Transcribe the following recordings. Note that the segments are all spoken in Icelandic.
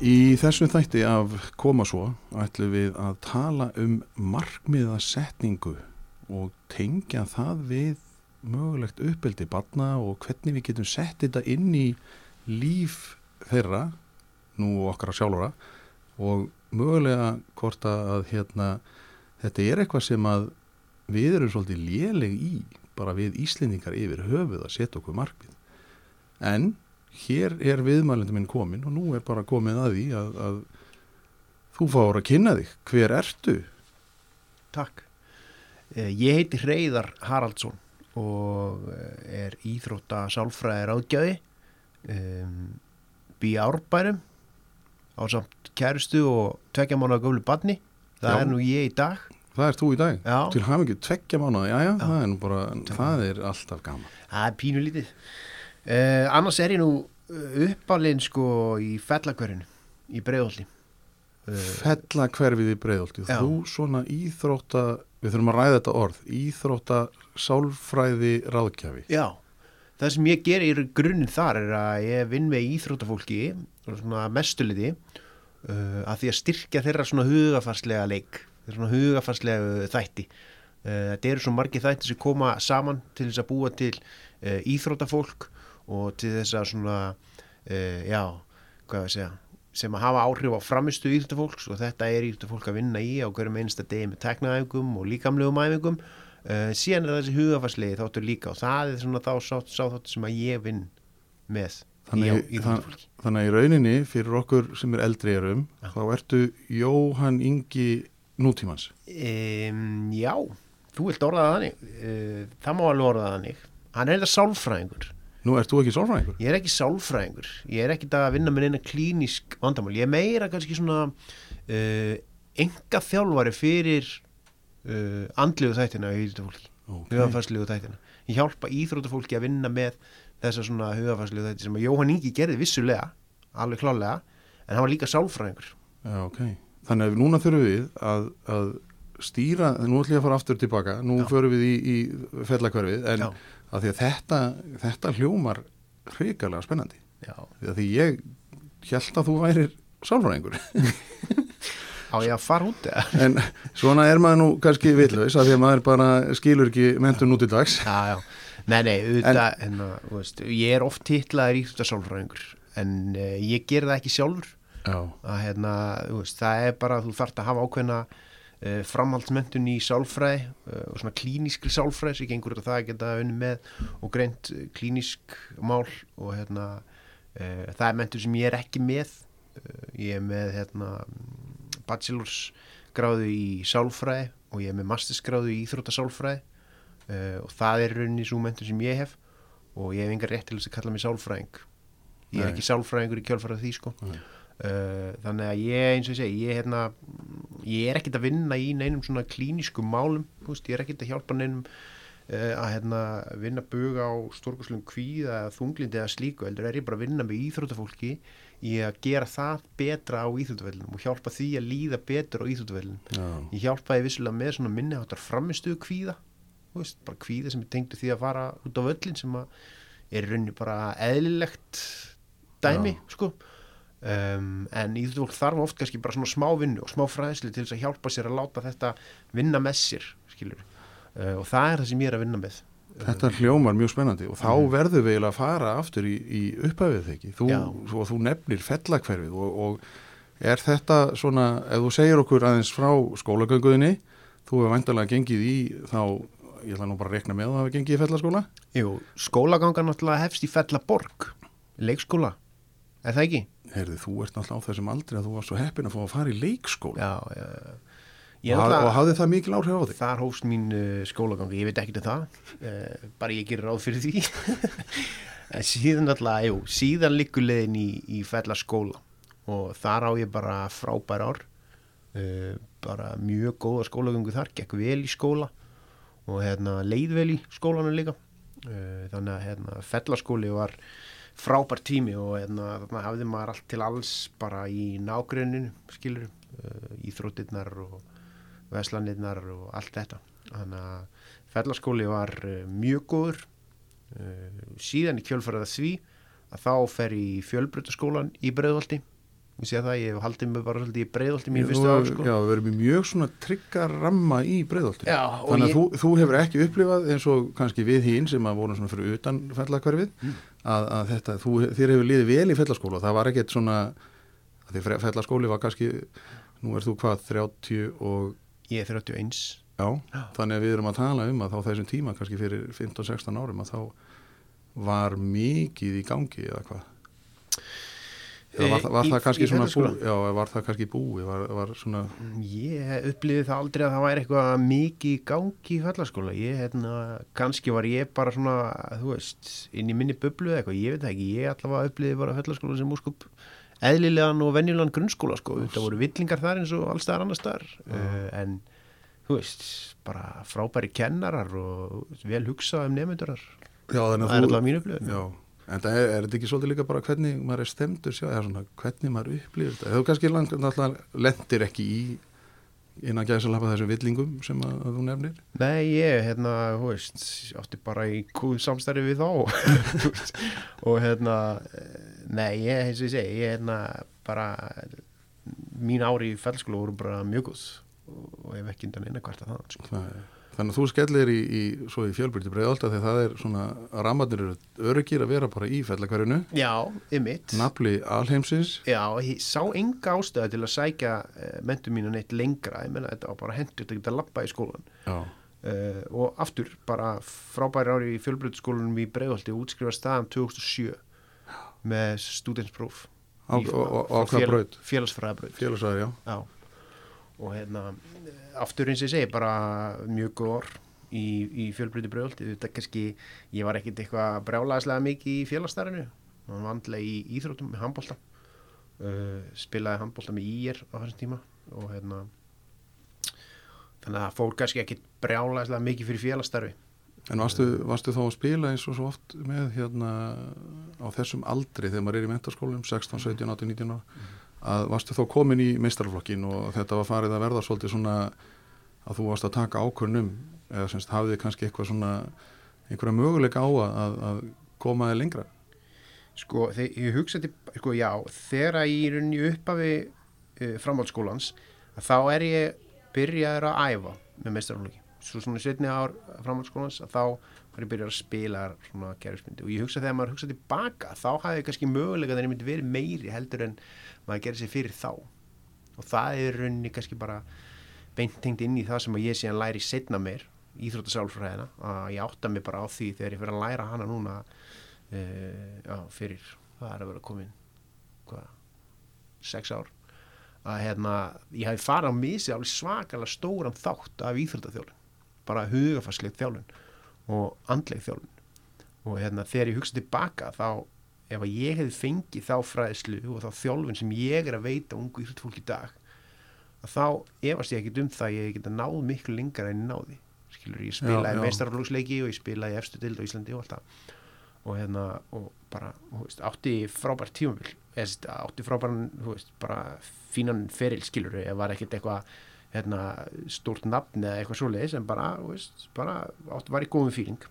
Í þessum þætti af koma svo ætlum við að tala um markmiðasetningu og tengja það við mögulegt uppeldi barna og hvernig við getum sett þetta inn í líf þeirra, nú okkar að sjálfura og mögulega hvort að hérna, þetta er eitthvað sem að við erum svolítið léleg í bara við Íslendingar yfir höfuð að setja okkur markmið. En hér er viðmælindi minn komin og nú er bara komin að því að, að þú fáur að kynna þig. Hver ertu? Takk. Eh, Ég heiti Hreyðar Haraldsson og eh, er íþrótta sálfræðir ágjöði um, bý árbærum á samt kærustu og tvekja mánu að göflu badni það Já. er nú ég í dag Það er þú í dag. Já. Til ekki tveggja mánuða, já, já, Já. það er nú bara, það er alltaf gaman. það er pínu uh, annars er ég nú uppalinn sko í fellakverinu í breiðolti uh, Fella hverfið í breiðolti. Já. Þú svona íþrótta, við þurfum að ræða þetta orð, íþrótta sálfræði ráðgjafi. Já, það sem ég ger í grunninn þar er að ég vinn með íþróttafólki svona mestuliði uh, að því að styrkja þeirra svona hugafarslega leik, þeirra svona hugafarslega þætti. Uh, þetta eru svo margir þætti sem koma saman til þess að búa til uh, íþróttafólk og til þess að svona, uh, já, hvað ég að segja, sem að hafa áhrif á framistu íþróttafólks og þetta er íþróttafólk að vinna í á hverjum einsta degi með teknaæfingum og líkamlegum æfingum. Uh, síðan er þessi hugafarslegi þáttur líka og það er svona þá sá, sá þáttur sem að ég vinn með Þannig, í, þann, íþróttafólki. þannig að í rauninni fyrir okkur sem er eldri erum, Já. þá ertu Jóhann Ingi nútímans. um, Já, þú vilt orða það þannig. Uh, það má alveg orða það þannig. Hann er þetta sálfræðingur Nú, ert þú ekki sálfræðingur? ég er ekki sálfræðingur, ég er ekki að vinna með eina klínisk vandamál, ég meira kannski svona uh, enga þjálfari fyrir uh, andlegu þættina í íþróttafólki Ok. hugafærslegu þættina. Ég hjálpa íþróttafólki að vinna með þessa svona hugafærslegu þætti sem að Jóhann Ingi gerði vissulega, alveg klálega, en hann var líka sálfræðingur. Já, ok. Þannig að núna þurfum við að, að stýra, nú ætlum ég að fara aftur tilbaka, nú Já. förum við í, í fellakverfið, en Já. Að því að þetta, þetta hljómar hrikalega spennandi. Já. Því að því ég held að þú værir sálfræðingur. Á ég að fara út eða? en svona er maður nú kannski vitlaus að því að maður bara skilur ekki mentun út í dags. Já, já. Nei, nei, auðvitað, en, en veist, ég er oft titlaður íþróttasálfræðingur, en uh, ég ger það ekki sjálfur. Já, Að, hérna, veist, það er bara þú þarft að hafa ákveðna uh, framhaldsmentun í sálfræði uh, og svona klínískri sálfræði sem gengur á það að geta unni með og greint uh, klínísk mál og hérna, uh, það er mentun sem ég er ekki með uh, ég er með hérna, bachelors gráðu í sálfræði og ég er með mastersgráðu í íþróttasálfræði uh, og það er rauninni svo mentun sem ég hef og ég hef engar rétt til þess að kalla mig sálfræðing ég er Nei. ekki sálfræðingur í kjálfarað því sko Nei. Uh, þannig að ég eins og ég segi ég, hérna, ég er ekkit að vinna í neinum svona klíniskum málum veist, ég er ekkit að hjálpa neinum uh, að hérna, vinna bug á stórkurslum kvíða þunglindi eða slíku heldur er ég bara að vinna með íþróttafólki í að gera það betra á íþróttavellunum og hjálpa því að líða betur á íþróttavellunum já, ég hjálpaði vissulega með svona minniháttar framistuðu kvíða veist, bara kvíða sem er tengdu því að fara út á völlin sem er í rauninni bara eðlilegt dæmi, sko um, en íþjóðfólk þarf oft kannski bara svona smá vinnu og smá fræðsli til þess að hjálpa sér að láta þetta vinna með sér skilur uh, og það er það sem ég er að vinna með þetta hljómar mjög spennandi og þá Mhm. verður við að fara aftur í, í upphæfið þekki. Þú, svo, þú nefnir fellakverfið og, og er þetta svona, ef þú segir okkur aðeins frá skólagönguðinni, þú hefur væntalega gengið í þá, ég ætla nú bara að rekna með að það hefur gengið í fellaskóla. Jú, skólaganga náttúrulega hefst í Fellaborg leikskóla, er það ekki? Heyrðu, þú ert náttúrulega á þessum aldri að þú var svo heppin að fá að fara í leikskóla. Já, já og, og hafði það mikil áhrif á þig? Þar hófst mín uh, skólagangi, ég veit ekki um það, uh, bara ég gerir ráð fyrir því. en síðan alltaf, jú, síðan liggur leiðin í, í fellaskóla. Og þar á ég bara frábær ár. Uh, bara mjög góða skólagöngu þar, gekk vel í skóla. Og hérna leið vel í skólanu líka. Uh, þannig að hérna fellaskóli var frábær tími og hérna þarna hafði maður allt til alls bara í nágruninu skilur, uh, íþróttirnar og veslanirnar og allt þetta. Þannig að fellaskóli var uh, mjög góður uh, síðan í kjölfaraða því að þá fer í fjölbrutaskólan í Breiðholti ég sé það, ég hef haldið mig bara svolítið í Breiðholti mín fyrstu ár sko. Já, við erum í mjög svona tryggar ramma í og Þannig að ég- þú, þú hefur ekki upplifað eins og kannski við hín sem að vorum svona fyrir utan fellakvarfið Mm. að, að þetta, þú, þér hefur liðið vel í fellaskóla. Það var ekkert svona, því fe- fellaskóli var kannski, nú er þú hvað, 30 og, ég er 31 já, þannig að við erum að tala um að þá þessum tíma, kannski fyrir 15-16 árum, að þá var mikið í gangi eða hvað. Eða var, það- var Í- það kannski svona fellaskóla? búi, já, var það kannski búi, var, var svona, Ég upplifði það aldrei að það væri eitthvað mikið í gangi í fellaskóla ég, hérna, kannski var ég bara svona þú veist, inn í minni bublu eða eitthvað, ég veit það ekki, ég allavega upplifði bara fellaskóla sem úrskup eðlilegan og venjulegan grunnskóla sko, þetta voru villingar þar eins og allstaðar annar staðar. Uh, en þú veist, bara frábæri kennarar og þú vel hugsað um nefndurar já, þannig það er allavega mínu upplifði Já, en það er, er þetta ekki svolítið líka bara hvernig maður er stemdur sjá, eða svona hvernig maður upplifir þetta. Þú kannski lang, náttúrulega lendir ekki í innan gæðsalapa þessum villingum sem að, að þú nefnir. Nei, ég, hérna, þú veist, átti bara í kúð samstæri við þá og hérna, nei, ég, eins og ég segi, ég, hérna, bara, mín ári í fellskóla voru bara mjög góð og ég hef ekki undan eina kvarta það, sko. Þannig að þú skellir í, í, í fjölbyrti breiðalda þegar það er svona, rammarnir eru öryggir að vera bara í fellakverjunu, Já, ymmit. nafli alheimsins, Já, ég sá enga ástæðu til að sækja uh, mentum mínu neitt lengra, ég menna þetta var bara hendur að geta lappa í skólan. já, Uh, og aftur, bara frábæri ári í fjölbreytskólanum í Breiðholti útskrifa staðan 2007 með Í- og, og, og hvað fél- braut, félagsfræðabraut félagsæður, já. Já. og hérna eh, aftur eins og ég segi bara mjög góð orð í, í fjölbreyti brjóðaldi þetta kannski, ég var ekkit eitthvað brjálaðislega mikið í félagsstarinu hann vandlega í íþróttum með handbólta uh, spilaði handbólta með ír á þessum tíma og hérna þannig að það fór kannski ekkit brjálaðislega mikið fyrir félagsstarfi En varstu, varstu þá að spila eins og svo oft með hérna á þessum aldri þegar maður er í mentarskólum 16, 17, 18, 19 ára að varstu þá komin í meistarflokkin og þetta var farið að verða svolítið svona að þú varst að taka ákvörnum eða semst hafið þið kannski eitthvað svona einhverja möguleika á að, að, koma þið lengra Sko, þegar ég hugsa til, sko, já, þegar ég er í upphafi uh, framhaldsskólans, að þá er ég byrjaður að æfa með meistarflokki. Svo svona setni ár framhaldsskólans, þá var ég byrjaður að spila svona gerðismyndi. Og ég hugsa þegar maður hugsa tilbaka, þá hafði kannski mögulega ég myndi verið meiri heldur en maður gerir sér fyrir þá. Og það er rauninni kannski bara beintengt inn í það sem að ég síðan læri setna meir, íþróttasálfræðina, að ég átta mig bara á því þegar ég fyrir að læra hana núna uh, já, fyrir það er að vera komin hvað, sex ár að hérna, ég hafi farið á misi alveg svakalega stóran þátt af íþróttaþjálun bara hugafarsleik þjálun og andleik þjálun og hérna, þegar ég hugsa tilbaka þá ef að ég hefði fengið þá fræðslu og þá þjálfun sem ég er að veita ungu íþróttfólk í dag þá efast ég ekkit um það að ég geta náð miklu lengra en náði. Skilur, ég spilaði já. meistaraflóksleiki og ég spilaði í efstu dild á Íslandi og allt það. Og hérna og bara veist, átti frábært veist, átti veist, bara fínan feril skilur ég var ekkert eitthvað hérna, stórt nafn eða eitthvað svoleiðis en bara, veist, bara átti var í góðum fíling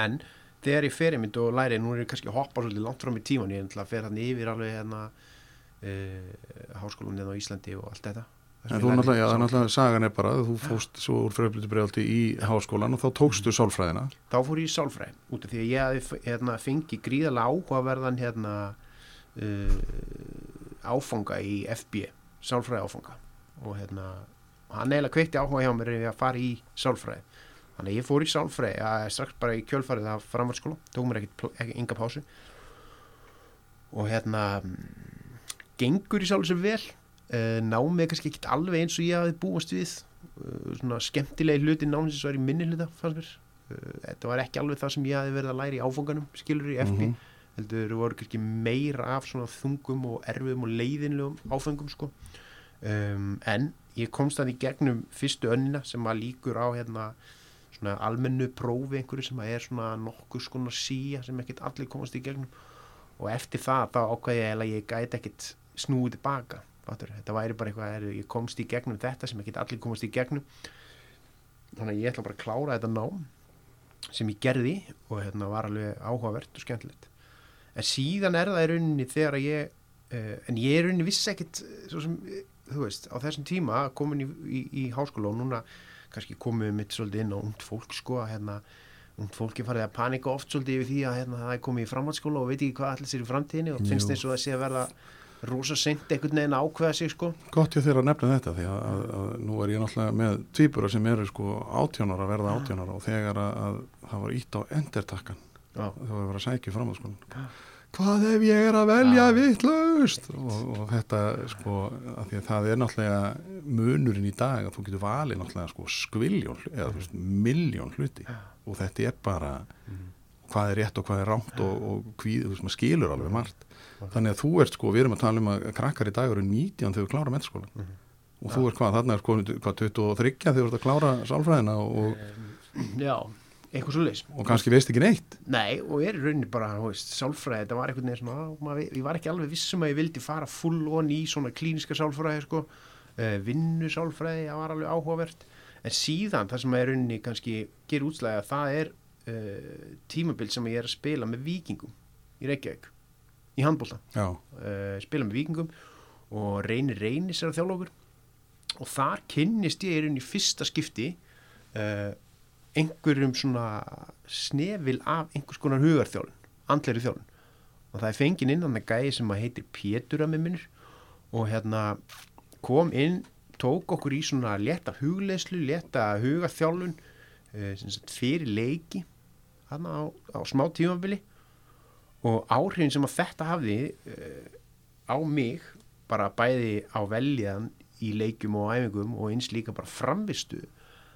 en þegar ég fer einmitt og læri nú er ég kannski að hoppa svolítið langt fram í tíman ég er fer hann yfir alveg hérna uh, háskólan á Íslandi og allt þetta. En þú náttúrulega, já, það náttúrulega, sagan er bara að þú fóst svo úr fröflutu breiðaldi í háskólan og þá tókstu sálfræðina. Þá fór ég í sálfræði út af því að ég hérna, fengið gríðarlega áhugaverðan hérna, uh, áfanga í FB sálfræði áfanga og hérna, hann eiginlega kveitti áhuga hjá mér ég að fara í sálfræði. Þannig að ég fór í sálfræði að strax bara í kjölfarið af framhaldsskóla tók mér ekki, enga pásu. Og hérna mm, gengur í sálu sem vel uh, námið er kannski ekkit alveg eins og ég hafði búast við. Uh, svona skemmtilegi hluti námið sem var í minni hluta fannst mér. Uh, þetta var ekki alveg það sem ég hafi verið að læra í áfanganum skilur í FB Mhm. heldur voru kannski meira af svona þungum og erfiðum og leiðinlegum áfengum sko um, en ég komst þannig gegnum fyrstu önnina sem að líkur á hérna svona almennu prófi einhverju sem að er svona nokkuð skona síja sem ekkert allir komast í gegnum. Og eftir það þá ákvæði ég að ég gæti ekkert snúið tilbaka þetta væri bara eitthvað er, ég komst í gegnum þetta sem ekkert allir komast í gegnum. Þannig að ég ætla bara að klára þetta nám sem ég gerði og hérna var alveg áhugavert og skemmtilegt. En síðan er það í rauninni þegar að ég uh, en ég í rauninni vissi ekkert eh, svo sem, eh, þú veist, á þessum tíma komin í, í, í háskóla og núna kannski komum við mitt svolítið inn á ungt fólk sko að hérna ungt fólki farið að panika oft svolítið yfir því að hérna, það er komið í framhaldsskóla og veit ekki hvað allir sér í framtíðinni og finnst eins og það sé að verða rosa seint einhvern veginn að ákveða sig sko. Gott ég þeirra að nefna þetta því að, að, að nú er ég náttúrulega með tvíbura sem eru sko átjónara verða átjónara og þegar að, að það var ítt á endertakkan Já, þá var að sækja fram að sko hvað ef ég er að velja Já. vittlaust og, og þetta sko að því að það er náttúrulega munurinn í dag að þú getur valið náttúrulega sko skviljón eða þú veist miljón hluti. Og þetta er bara hvað er rétt og hvað er rámt og, og hví, þú veist maður skilur alveg margt. Þannig að þú ert sko, við erum að tala um að krakkar í dag eru 19 þegar þú klára mennskóla og þú ert hvað, þarna er sko hvað 23 þegar þú ert að klára sálfræðina og, já eitthvað svo leys og kannski veist ekki neitt? Nei, og er í rauninni bara, sálfræði, þetta var á, maður, ég var ekki alveg vissum að ég vildi fara full on í svona klíniska sálfræði, sko, uh, vinnu sálfræði, það var alveg áhugavert, en síðan það sem að í rauninni kannski gerir útslæði að það er uh, tímabild sem ég er að spila með vikingum í Reykjavík, í handbólta, uh, spila með vikingum og reynir reynis er að þjála okkur. Og þar kynnist ég í rauninni fyrsta skipti uh, einhverjum svona snefil af einhvers konar hugarþjálun, andleiri þjálun og það er fengin inn hann að gæði sem að heitir Pétur að með minnur og hérna kom inn, tók okkur í svona létta hugleyslu, létta hugarþjálun sagt fyrir leiki hann á, á smá tímabili. Og áhrifin sem að þetta hafði uh, á mig bara bæði á veljan í leikjum og æfingum og eins líka bara framvistu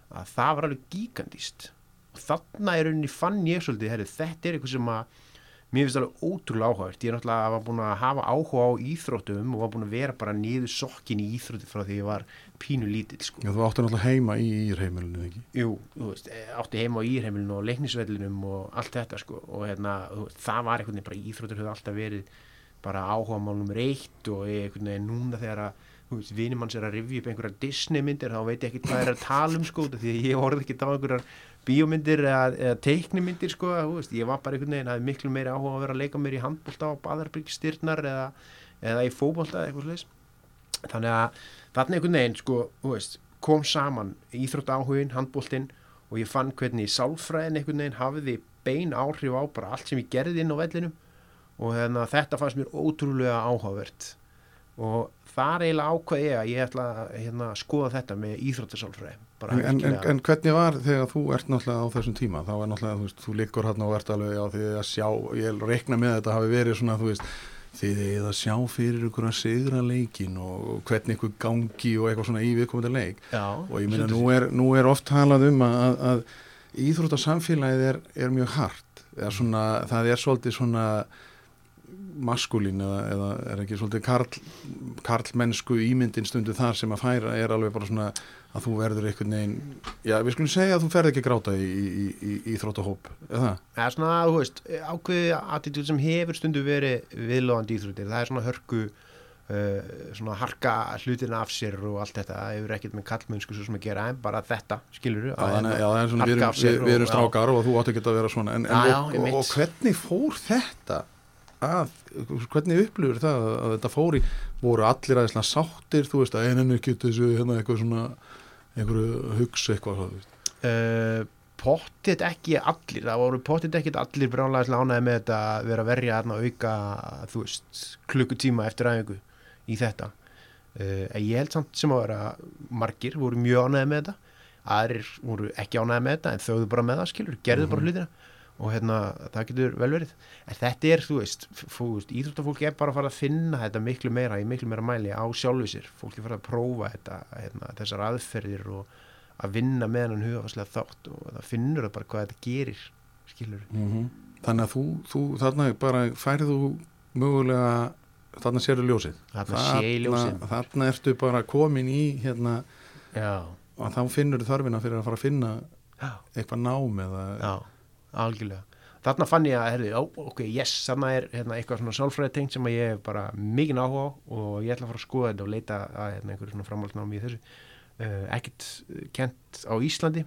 að það var alveg gíkandist og þarna er rauninni fann ég svolítið herri, þetta er eitthvað sem að mér finnst alveg ótrúlega áhugavert. Ég er náttúrulega var búin að hafa áhuga á íþróttum og var búin að vera bara niður sokkin í íþrótti frá því ég var pínu lítill sko. já þú áttu náttúrulega heima í írheimilinu ekki? Jú, þú veist, eh, átti heima á írheimilinu og leiknisvellinum og allt þetta sko. Og hérna, það var einhvern veginn bara íþróttur höfðu alltaf verið bara áhuga mál nummer eitt og einhvern veginn núna þegar að vinum hans er að rifja upp einhverjar Disney myndir þá veit ég ekki hvað er að tala um sko því að ég horfði ekki á einhverjar bíómyndir eða, eða teiknimyndir sko veist, ég var bara einhvern veginn, hafði miklu meiri áhuga að vera að leika mér í handbólta á baðarbyrgstyrnar eða, eða í fótbolta eða eitthvað slags þannig að þarna einhvern veginn sko, veist, kom saman íþrótt áhugin, handbóltinn og ég fann hvernig sálfræðin einhvern veginn hafiði bein áhrif á bara allt sem ég gerði inn á vellinum og hérna, þetta fannst mér ótrúlega áhugavert og þar eiginlega ákvað ég að ég ætla að hérna, skoða þetta með íþróttasálfræði bara en, en, en, hvernig var þegar þú ert náttúrulega á þessum tíma? Þá er náttúrulega, þú veist, þú liggur hérna og ert alveg á því að sjá, ég reikna með þetta hafi verið svona, þú veist þið eigið að sjá fyrir ykkur að sigra leikin og hvernig ykkur gangi og eitthvað svona í viðkomandi leik. Já, og ég svolítið- nú er, nú er oft talað um að, að, að íþróttasamfélagið er, er mjög hart. Eða svona, það er svolítið svona maskulín eða, eða er ekki svolítið karl, karlmennsku ímyndin stundu þar sem að færa er alveg bara svona að þú verður einhvern veginn já við skulum segja að þú ferð ekki gráta í, í, í, í íþróttahóp eða er svona, þú veist, ákveði attitúd sem hefur stundu verið viðlóðandi íþróttir. Það er svona hörku, uh, svona harka hlutina af sér og allt þetta. Það hefur ekkert með kallmönnsku svo sem að gera, en bara þetta, skilur er svona, við erum, við, við erum strákar og þú átt ekki að vera svona en, en, Já, og, og, og hvernig fór þetta að, hvernig upplifur það að, að þetta fór í, voru allir aðeins sáttir, þú veist, að eininu getur þessu hérna eitthvað svona, einhverju hugsa eitthvað, Uh, pottit ekki allir, það voru pottit ekki allir bránlega lánaði með þetta að vera að verja þarna auka, þú veist, klukkutíma eftir aðeingu í þetta. Uh, en ég held samt sem að vera margir voru mjög ánæði með þetta, aðrir voru ekki ánæði með þetta en þauðu bara með það, skilur, gerðu bara hlutina og hérna, það getur vel verið. En þetta er, þú veist, þú veist íþróttafólki er bara að fara að finna þetta miklu meira í miklu meira mæli á sjálfu sér. Fólki fara að prófa þetta, hérna, þessar aðferðir og að vinna með hann hugafærslega þátt og það finnur það bara hvað þetta gerir skilur mm Þannig að þú, þú þarna bara færðu mögulega þarna sérðu ljósið Þarna ljósið. Þarna ertu bara komin í hérna já, og þá finnur þú þörfina fyrir að fara að finna já, eitthvað nám eða já, algjörlega. Þarna fann ég að, herði, ok, yes þarna er hérna, eitthvað svona sálfræði tengt sem ég hef bara mikið áhuga á og ég ætla að fara að skoða þetta og leita að hérna, einhverju svona framhaldsnámi í þessu. Uh, ekkert kent á Íslandi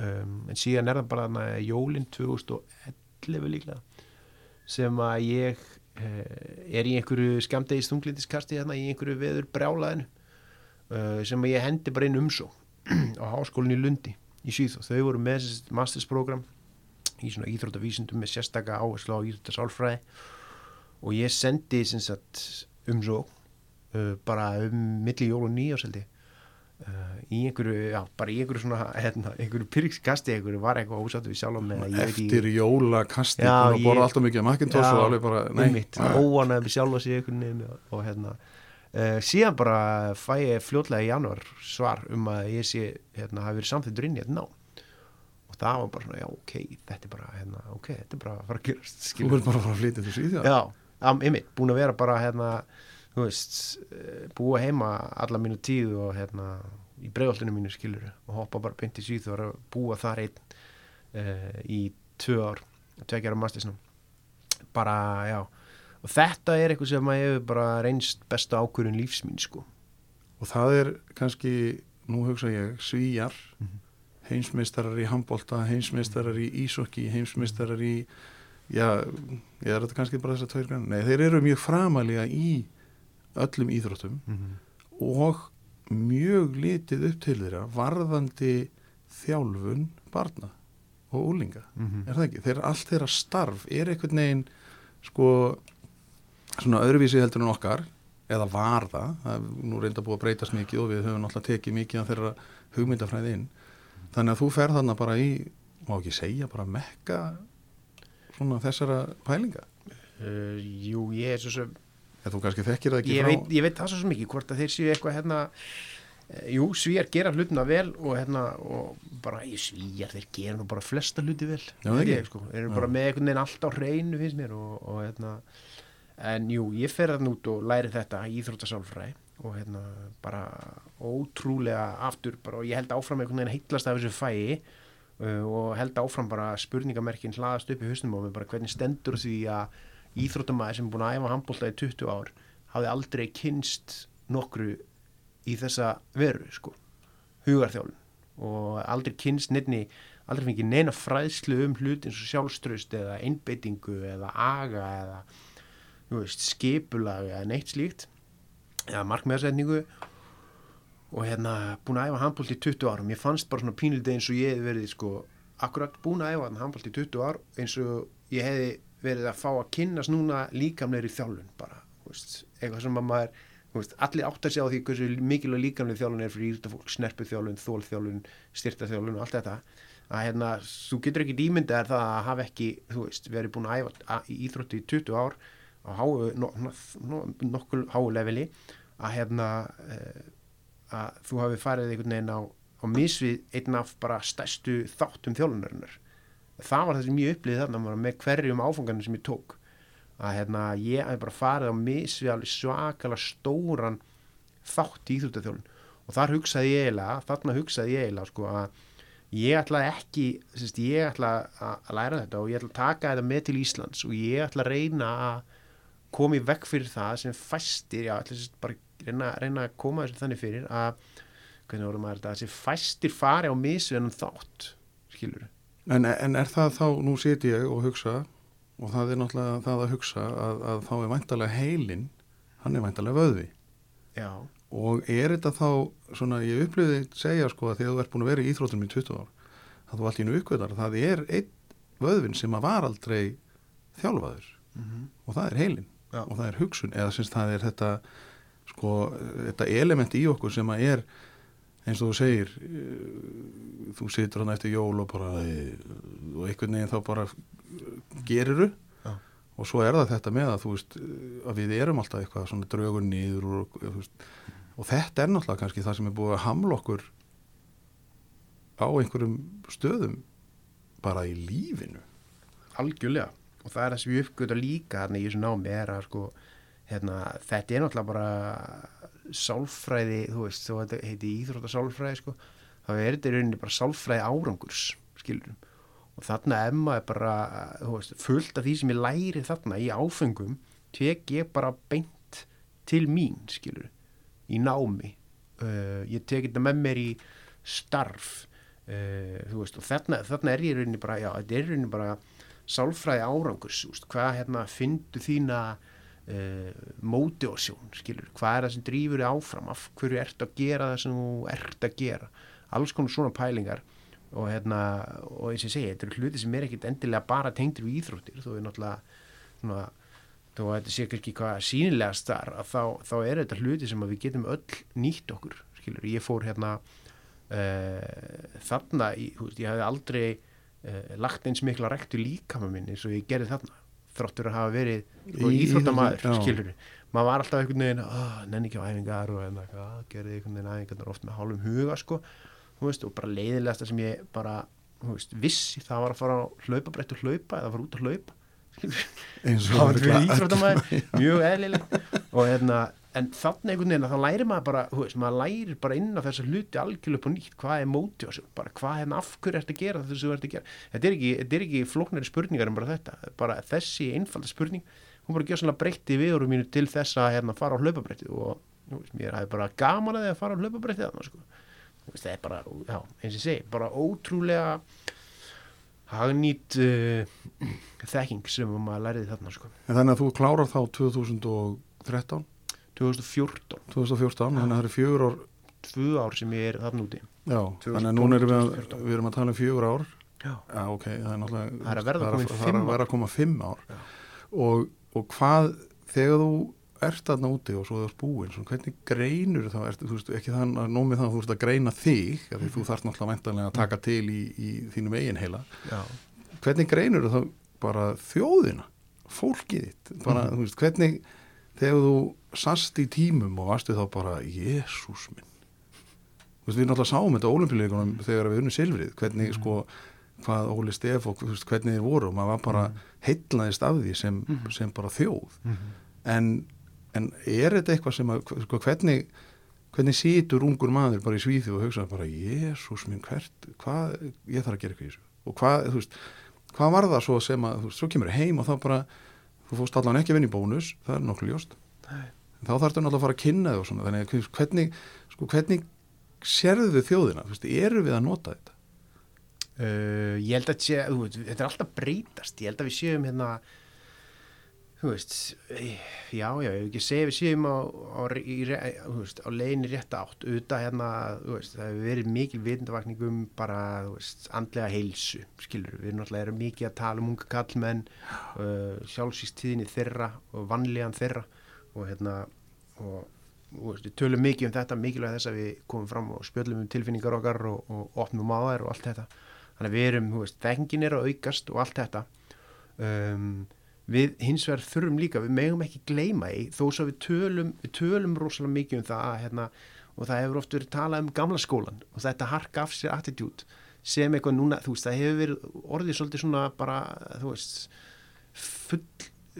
um, en síðan er það bara þarna jólin 2011 líklega sem að ég uh, er í einhverju skamdegi stunglindiskasti hérna í einhverju veður brjálaðinu uh, sem að ég hendi bara inn umsó á háskólinni í Lundi í síð og þau voru með þessi mastersprogram í svona íþróttavísundum með sérstaka áherslu á íþróttasálfræði. Og ég sendi sem sagt umsó uh, bara um milli jól og nýjáseldi uh, í einhverju, já, bara í einhverju svona hérna, einhverju pyrkskasti, einhverju var eitthvað ósáttu við sjálfum með að ég veit ekki. Eftir jólakasti Já, búin að ég- borða alltaf mikið Macintosh Já, og alveg bara, nei, óanæði við sjálfa sig einhvern veginn og, hérna. Uh, síðan bara fæ ég fljótlega í januar svar um að ég sé hérna, hafi verið samþýttur inn í þetta ná og það var bara svona, já ok, þetta er bara hérna, ok, þetta er bara að fara að gerast þú verður bara að fara að flytja til Svíþjóð já, einmitt, búin að vera bara hérna, þú veist eh, búa heima alla mínu tíð og hérna, í bregoltinu mínu skilur og hoppa bara í síð og búa þar einn uh, í tvö ár, tvekjar á mastersnum bara, já og þetta er eitthvað sem að hefur bara reynst besta ákvörðun lífs mín sko. Og það er kannski, nú hugsa ég svíjar, Mhm. Heimsmeistarar í handbolta, heimsmeistarar í ísokki, heimsmeistarar í já, ég er þetta kannski bara þessar tveir grann, nei, þeir eru mjög framalega í öllum íþróttum mm -hmm. og mjög litið upp til þeirra varðandi þjálfun barna og úlinga er það ekki, þeirra allt þeirra starf er einhvern veginn sko svona öðruvísi heldur en okkar eða var það, það er nú reynda búið að breytast mikið og við höfum alltaf tekið mikið af þeirra hugmyndafræði inn þannig að þú ferð þarna bara í má ekki segja bara mekka svona þessara pælinga? Uh, Jú, ég er svo sem eða þú kannski þekkir það ekki ég frá veit, ég veit það svo sem ekki hvort að þeir séu eitthvað hérna eh, jú, svíjar gera hlutina vel og hérna og bara, ég svíjar, þeir gera nú bara flesta hluti vel. Já, ekki. ég, sko, þeir eru bara með einhvern veginn allt á hreinu finnst mér og, og hérna. En jú, ég fer þann út og læri þetta íþróttasálfræði og hérna bara ótrúlega aftur bara og ég held áfram einhvern veginn heitlast af þessu fæi uh, og held áfram bara spurningamerkin hlaðast upp í á mig bara hvernig stendur því að íþróttamæður sem er búin að æfa handbólta í 20 ár hafði aldrei kynst nokkru í þessa veru sko, hugarþjálun og aldrei kynst nefni aldrei fengið neina fræðslu um hlut eins og sjálfströst eða einbeitingu eða aga eða veist, skipulag eða neitt slíkt eða markmiðarsetningu og hérna búin að æfa handbólt í 20 árum ég fannst bara svona pínlítið eins og ég hefði verið sko, akkurat búin að æfa handbólt í 20 ár eins og ég hefði verið að fá að kynnast núna líkamleiri þjálfun bara, veist, eitthvað sem að maður veist, allir átt að sjá því hversu mikilvæg líkamlega þjálfun er fyrir írtafólk, snerpuþjálfun þólþjálfun, styrtaþjálfun og allt þetta. Að hérna, þú getur ekki dýmyndað það að hafa ekki, þú veist, verið búin að æfa í íþrótti í 20 ár á háu, no, no, no, nokkuð háu leveli að hérna uh, að þú hafi farið einhvern veginn á, á misvið einn af bara stærstu þáttum þjólunarinnar það var það sem ég upplýði þarna með hverjum áfangarnir sem ég tók. Að hérna ég hafi bara farið á misvið alveg svakalega stóran þátt í íþróttaþjólun og þar hugsaði ég eiginlega, þarna hugsaði ég eiginlega sko að ég ætla ekki sérst, ég ætla að læra þetta og ég ætla að taka þetta með til Íslands og ég ætla að reyna að koma í vekk fyrir það sem fæstir, já, sérst bara reyna, reyna að koma þessu þannig fyrir að hvernig vorum maður þetta, þessi fæstir fari á misviðanum þátt skilur En, en er það þá, nú sit ég og hugsa og það er náttúrulega það að hugsa að, að þá er væntalega heilin hann er væntalega vöðvi. Já, og er þetta þá svona, ég upplýði segja sko að þegar þú ert búin að vera í íþróttum í 20 ár að þú allt í nú uppgötar það er einn vöðvin sem að var aldrei þjálfaður. Mm og það er heilin Já. og það er hugsun eða syns það er þetta sko, þetta element í okkur sem að er eins og þú segir eh, þú situr hann eftir jól og bara eh, og einhvern veginn þá bara geriru Já. og svo er það þetta með að þú veist að við erum alltaf eitthvað svona draugur nýður og, þú veist, og þetta er náttúrulega kannski það sem er búið að hamla okkur á einhverjum stöðum bara í lífinu algjörlega og það er það sem ég uppgöta líka í þessu námi er að sko hérna, þetta er náttúrulega bara sálfræði, þú veist, þetta heiti íþrótta sálfræði sko þá er þetta í rauninni bara sálfræði árangurs skilur og þarna emma er bara þú veist, fullt af því sem ég læri þarna í áfengum tek ég bara beint til mín skilur, í námi. Uh, ég tek þetta með mér í starf. Uh, þú veist, og þarna, þarna er ég í rauninni bara, já, þetta er í rauninni bara sálfræði árangurs, úst, hvað hérna fyndu þína uh, mótiásjón, skilur, hvað er það sem drýfur þig áfram, af hverju ert að gera það sem þú ert að gera, alls konar svona pælingar og hérna, og eins og ég segi, þetta eru hluti sem er ekkit endilega bara tengdir við íþróttir, þú er náttúrulega svona, þó að þetta sé ekki hvað sínilega starf, þá, þá er þetta hluti sem við getum öll nýtt okkur, skilur, ég fór hérna uh, þarna, í, veist, ég hafði aldrei uh, lagt eins mikla rektu líkama minn eins og ég gerði þarna þróttur að hafa verið sko, Í- íþróttamaður já. skilur maður var alltaf einhvern veginn oh, nenni ekki á æfingar og enna, ah, gerði einhvern veginn æfingarnar oft með hálfum huga sko, veist, og bara leiðilegasta sem ég bara veist, vissi það var að fara á hlaupabrett og hlaupa eða fara út að hlaupa. Þá var þetta íþróttamæður mjög eðlileg og hérna en þannig einhvern veginn að þá lærir maður bara veist, maður lærir bara inn á þessa hluti algjörlega upp og nýtt, hvað er móti á sig bara hvað hérna af hverju ertu að gera þessu þú ert að gera? Þetta er ekki, er ekki flóknari spurningar en bara þetta, bara þessi einfalda spurning hún bara gjör svona breytti viðurum mínu til þess að hérna fara á hlaupabretti og veist, mér hafi bara gaman að því að fara á hlaupabretti þarna sko. Það er bara, já, eins og ég segi bara ótrúlega hagnýtt uh, þekking sem maður læriði þarna sko. Þannig að þú klárar þá 2013 2014, 2014, þannig að það eru fjögur ár tvö ár sem ég er þarna úti. Já, þannig að núna erum við að, 2014. við erum að tala um fjögur ár. Já, já, ok, það er náttúrulega Það er að verða er fimm að vera að koma fimm ár. Og, og hvað þegar þú ert þarna úti og svo þú ert búinn hvernig greinur þá? Ert, þú veist, ekki þann að nómið það að þú ert að greina þig því þú þarft náttúrulega væntanlega að taka til í, í þínum eigin heila. Já, hvernig greinur þá bara þjóðina fólkið þitt? Bara, Mhm. þú veist, hvernig þegar þú sast í tímum og varstu þá bara Jésús minn veist, við náttúrulega sáum þetta á olimpíuleikunum þegar við unnum silfrið, hvernig Mhm. sko hvað Óli Stef og veist, hvernig þeir voru og maður var bara heitlaðist af því sem, Mhm. sem bara þjóð Mhm. en, en er þetta eitthvað sem að sko, hvernig, hvernig situr ungur maður bara í svíðu og hugsa bara Jésús minn hvert, hvað ég þarf að gera eitthvað í þessu og hvað, veist, hvað var það svo sem að, þú veist, svo kemur heim og þá bara þú fórst allan ekki að vinna í bónus, það er nokkuð ljóst Nei. en þá þarfstu náttúrulega að fara að kynna svona, þannig að hvernig, sko, hvernig sérðu þið þjóðina, eru við að nota þetta? Uh, ég held að sé, þetta er alltaf breytast ég held að við séum hérna þú veist eh, já, já, ég hef ekki segja við séum á, á, á leiðinni rétt átt. Auðvitað hérna, þú veist, það hefur verið mikil vitundavakningum bara, þú veist andlega heilsu, skilur við náttúrulega erum mikið að tala um unga kallmenn uh, sjálfsýstíðinni þeirra og vanlíðan þeirra og hérna og þú veist, við tölum mikið um þetta mikilvæg þess að við komum fram og spjöllum um tilfinningar okkar og, og opnum á þær og allt þetta. Þannig að við erum, þú veist, þekngin er að aukast og allt þetta. Um, við hins vegar þurfum líka við megum ekki gleyma í þó svo við tölum, við tölum rosalega mikið um það hérna, og það hefur oft verið talað um gamla skólan og þetta harka af sér attitút sem eitthvað núna, þú veist, það hefur verið orðið svolítið svona bara, þú veist full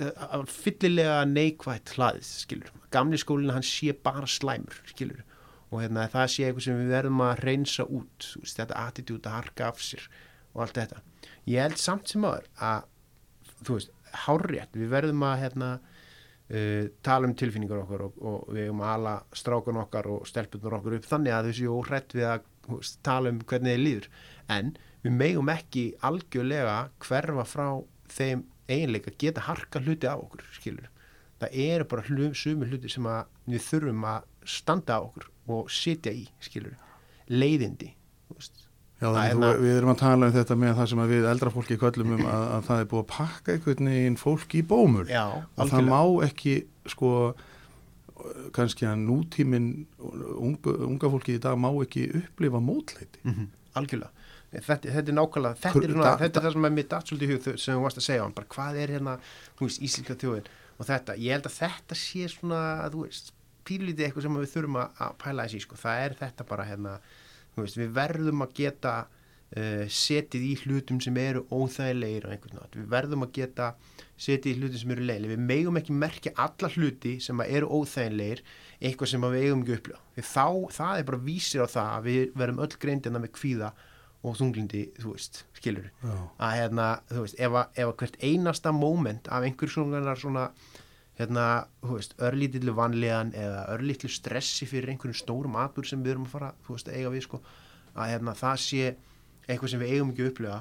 eh, fyllilega neikvætt hlaðið, skilur. Gamli skólinn hann sé bara slæmur skilur, og hérna, það sé eitthvað sem við verðum að reynsa út veist, þetta attitút að harka af sér og allt þetta. Ég held samt sem aður að þú veist, hárrétt, við verðum að hérna, uh, tala um tilfinningar okkar og, og við erum að ala strákan okkar og stelpunar okkar upp þannig að þau séu óhrætt við að tala um hvernig þeir líður. En við megum ekki algjörlega hverfa frá þeim eiginleika geta harka hluti af okkur skilur, það eru bara hlu, sumi hluti sem við þurfum að standa á okkur og sitja í skilur, leiðindi veist Já, þú, við erum að tala um þetta með það sem við eldra fólki köllum um að, að það er búið að pakka einhvern veginn fólk í bómul. Já, og það má ekki sko kannski að nútímin unga, unga fólki í dag má ekki upplifa mótleiti. Mm algjörlega. Þetta, þetta er nákvæmlega þetta Kur- er, svona, da- þetta er það sem er datt svolítið í hug sem þú varst að segja bara hvað er hérna íslenska þjóðin og þetta. Ég held að þetta sé svona, þú veist pílítið eitthvað sem við þurfum að, pæla þessi, sko, það er þetta bara hérna, veist, við verðum að geta uh, setið í hlutum sem eru óþægilegir og einhvern veginn, við verðum að geta setið í hlutum sem eru leiðilegir, við megum ekki merkja alla hluti sem eru óþægilegir eitthvað sem við eigum ekki þá, það er bara vísir á það að við verðum öll greindina með kvíða og þunglindi, þú veist, skilur Já. að hérna, þú veist, ef að, ef að hvert einasta moment af einhver svona, svona hérna, þú veist, örlítillu vanlegan eða örlítillu stressi fyrir einhverjum stórum atur sem við erum að fara, þú veist, eiga við, sko, að hérna, það sé eitthvað sem við eigum ekki að upplifa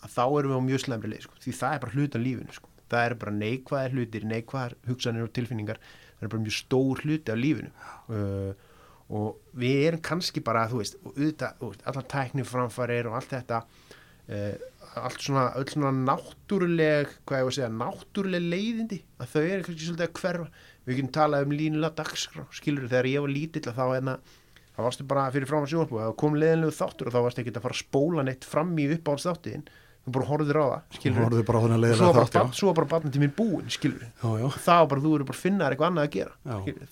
að þá erum við á mjög slemri leið, sko, því það er bara hlutan lífinu, sko, það er bara neikvæðir hlutir, neikvæðir hugsanir og tilfinningar, það er bara mjög stór hluti af lífinu. Uh, og við erum kannski bara, þú veist, auðvitað, allar tækni framfarir og allt þetta allt svona, öll svona náttúruleg, hvað ég var að segja, náttúruleg leiðindi, að þau eru kannski svolítið að hverfa, við getum talað um línulega dagskrá, skilur þegar ég var lítill að þá hérna, þá varstu bara fyrir fram að sjónarspúi, þá kom leiðinlegu þáttur og þá varstu ekki að fara að spóla neitt fram í uppáhaldsþáttiðin, þú bara horfður á það, skilur horfðu bara á þennan og svo var bara, bara barnið til mín búin, skilur Já, já, þá bara, þú eru bara að finna þér eitthvað annað að gera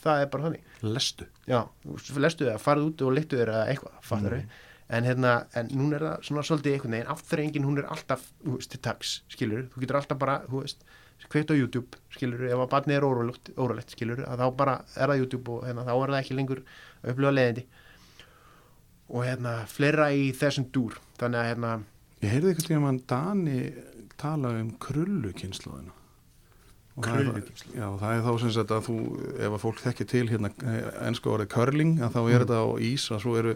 það er bara þannig. Lestu. já, lestu Mm. en hérna, en núna er það svona svolítið einhvern veginn afturrengin, hún er alltaf, þú veist, til tags skilur, þú getur alltaf bara, þú veist kveikt á YouTube, skilur, ef að barnið er óralegt, óralegt skilur, að þá bara er það YouTube og hérna, þá er það ekki lengur að upplifa leiðindi. Og hérna, fleira í þessum dúr. Þannig að hérna, Ég heyrði eitthvað tíma að Dani tala um er- Krullukynslu? Já, það er þá sem sagt að þú, ef að fólk þekkir til hérna ennsku orðið curling, að þá er þetta á ís að svo eru,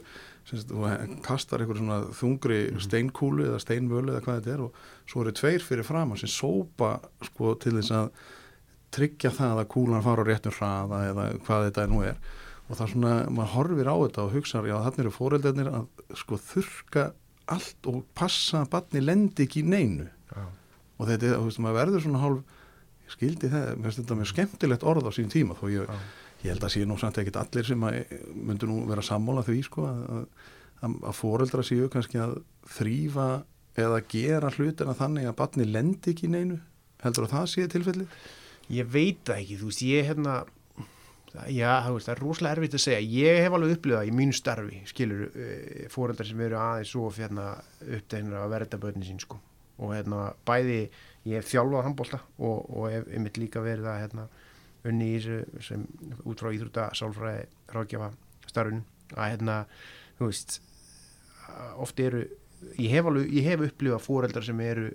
þú kastar eitthvað svona þungri steinkúlu eða steinvölu eða hvað þetta er og svo eru tveir fyrir fram sem sópa sko til þess að tryggja það að kúlan fara á réttum hraða eða hvað þetta nú er. Og það er svona, maður horfir á þetta og hugsa já, þannig eru fóreldarnir að sko þurka allt og passa að batni lendi ekki í neinu. Já, og þetta, þú veist, maður verður svona hálf skildi það, mér finnst þetta mjög skemmtilegt orð á sín tíma, þó ég, já. ég held að sé nú samt ekkit allir sem að myndu nú vera sammála því, sko að, að, að foreldra séu kannski að þrýfa eða gera hlutina þannig að batni lendi ekki neinu heldur að það sé tilfelli? Ég veit það ekki, þú veist, ég hérna já, það er rosalega erfitt að segja ég hef alveg upplifað í mínu starfi skilur, uh, fóreldrar sem eru aðeins svo hérna upptegnir að verða börnin sín sko, og hérna bæði ég hef þjálfað handbólta og, og hef einmitt líka verið að hérna unni í þessu sem út frá íþrúta sálfræði ráðgjafa starfinu. Að hérna, þú veist oft eru ég hef, alveg, ég hef upplifað fóreldrar sem eru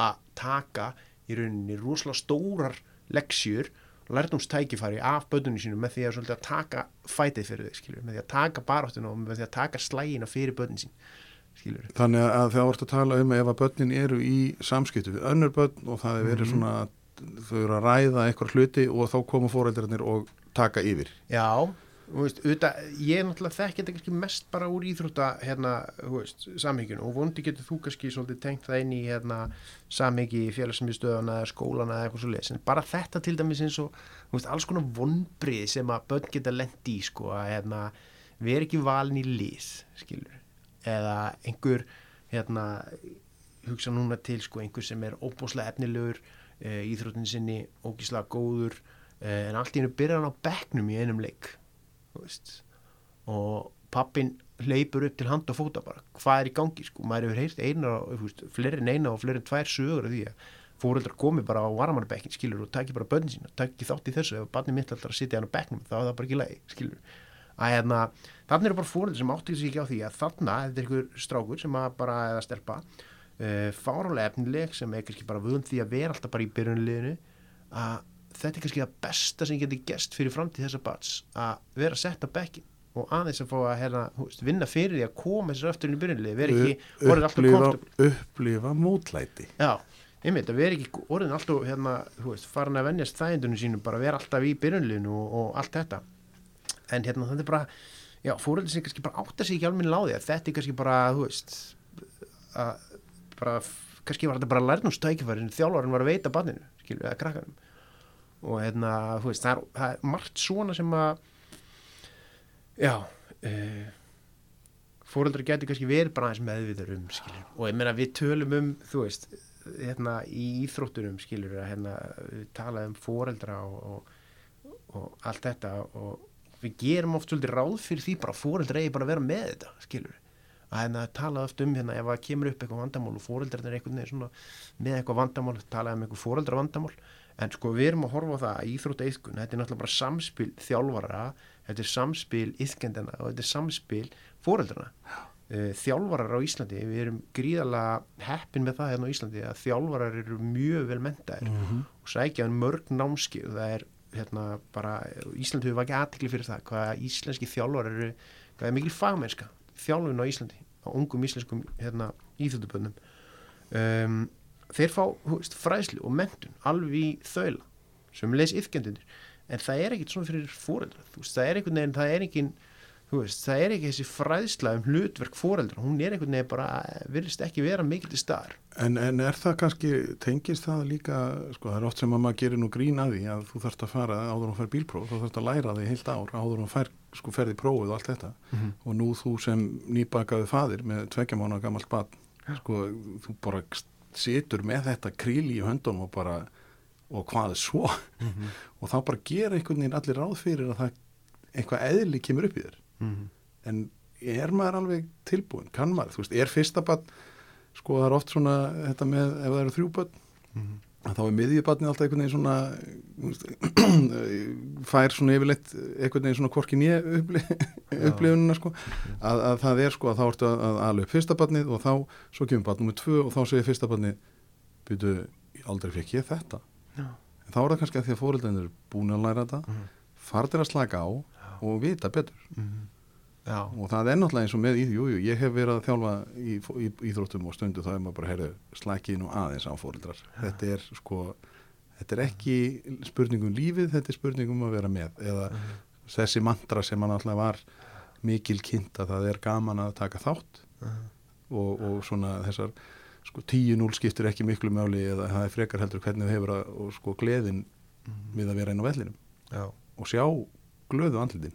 að taka í rauninni rosalega stórar leksjur lærdomstækifæri af bönnunum sínum með því að, að taka fætið fyrir þau, skilur, með því að taka baráttuna og með því að taka slægina fyrir bönnin sín skilur. Þannig að það vart að tala um ef að börnin eru í samskiptu við önnur börn og það er verið Mhm. svona þau eru að ræða eitthvað hluti og þá koma fóreldrarnir og taka yfir Já, þú veist, auðvitað, ég náttúrulega þekki þetta kannski mest bara úr íþrótta hérna, þú veist, samhyggjun og vondi getur þú kannski svolítið tengt það inn í hérna, samhyggi félagsmyndstöðana eða skólana eða eitthvað svo leis, en bara þetta til dæmis eins og, þú veist, alls konar vonbrið sem að börn geta lendi í, sko, að hérna, við erum ekki valin í lið, skilur, eða einhver, hérna, hugsa núna til, sko, einhver sem er óbúslega efnilegur, e, íþróttin sinni, ógíslega góður, e, en allt í hennu byrjar hann á bekknum í einum leik, og pappin hleypur upp til hand og fóta bara. Hvað er í gangi sko, maður hefur heyrt eina en eina og fleiri en tvær sögur af því að fóreldrar komi bara á varamannabekkin skilur og taki bara bönnin sína, taki þátt í þessu. Ef barnið mitt alltaf að sitja hann á bekknum þá er það bara ekki lægi, skilur. Að hérna, þannig eru bara fóreldrar sem átti sig ekki á því að þarna, þetta er einhver strákur sem að bara eða stelpa uh, fárálega efnileg sem er kannski bara vöðum því að vera alltaf bara í byrjunliðinu að þetta er kannski það besta sem getur gest fyrir framtíð þessa bats að vera sett á bekkin og aðeins að fá að þú veist, vinna fyrir því að koma þessar aftur inn í byrjunliði, vera ekki orðin alltaf upplifa, komfortabl upplifa mótlæti. Já, einmitt, að vera ekki orðin alltaf hérna, þú veist, farin að venjast þægindunum sínum bara vera alltaf í byrjunliðinu og, og allt þetta. En hérna er bara já, fóröldi sem kannski bara átta sig ekki alveg láði að þetta er kannski bara, þú veist að bara, kannski var þetta bara lærnumstækifæri sem þjálfarinn var að veita banninu, skilur, eða krakkanum og hérna, þú veist, það er, það er margt svona sem að já uh, fóreldrar getur kannski verið bara aðeins meðvitur um skilur. og ég meina við tölum um þú veist, hérna í íþróttunum skilur að hérna tala um fóreldra og, og, og allt þetta og við gerum oft svolítið ráð fyrir því bara fóreldra eigi bara að vera með þetta skilur að hérna tala oft um hérna ef það kemur upp eitthvað vandamál og fóreldrar er einhvern veginn svona með eitthvað vandamál tala um eitthvað fóreldra vandamál en sko við erum að horfa á það að íþrótt eithkun þetta er náttúrulega bara samspil þjálfara þetta er samspil yðkendana og þetta er samspil fóreldrana uh, þjálfarar á Íslandi við erum gríðalega heppin með það hérna á Íslandi að þjálfarar eru mjög vel mentaðir mm -hmm. og sækja um mörg námskið það er hérna bara Íslandi hefur vakið aðtikli fyrir það hvað íslenski þjálfarar eru hvað er mikil fagmennska þjálfun á Íslandi á ungum íslenskum hérna, íþjóttuböndum um, þeir fá veist, fræslu og mentun alveg í þaula sem les yfkendunir en það er ekkit svona fyrir fóreldra það er einhvern veginn, það er engin veist, það er ekki þessi fræsla um hlutverk fóreldra, hún er einhvern veginn bara virðist ekki vera mikil til staðar. En, en er það kannski, tengist það líka sko það er oft sem að maður gerir nú grín að því að þú þarfst að fara áður og fær bílpróf þá þarfst að læra því heilt ár áður og fær sko ferði prófið og allt þetta. Mm -hmm. og nú þú sem nýbakaði fadir með tveggjamána gammalt barn sko þú bara situr með þetta kríli í höndunum og bara og hvað er svo? Mm -hmm. og þá bara gera einhvern veginn allir ráð fyrir að það mm -hmm. en er maður alveg tilbúin kann maður, þú veist, er fyrsta barn sko það er oft svona þetta með ef það eru þrjú barn Mhm. að þá er miðjubarnið alltaf einhvern veginn svona veist, fær svona yfirleitt einhvern veginn svona korkin ég uppli, upplifunina sko að, að það er sko að þá ertu að, að alveg fyrsta barnið og þá svo kemur barn nummið tvö og þá segir fyrsta barnið byrju, aldrei fekk ég þetta Já. en þá er það kannski að því að fóreldarnir er búin að læra þetta Mhm. farðir að slaka á og vita betur Mhm. Já, og það er náttúrulega eins og með jújú, ég hef verið að þjálfa í, í, íþróttum og stundu þá er maður bara, heyrðu, slækið nú aðeins á fóreldrar. Þetta er sko, þetta er ekki spurningum lífið, þetta er spurningum að vera með eða Mhm. þessi mantra sem hann alltaf var mikil kynnt að það er gaman að taka þátt Mhm. og, og svona þessar sko 10-0 skiptir ekki miklu máli eða það er frekar heldur hvernig við hefur að, og sko gleðin Mhm. við að vera inn á vellinum Já. og sjá glöðu andlitin.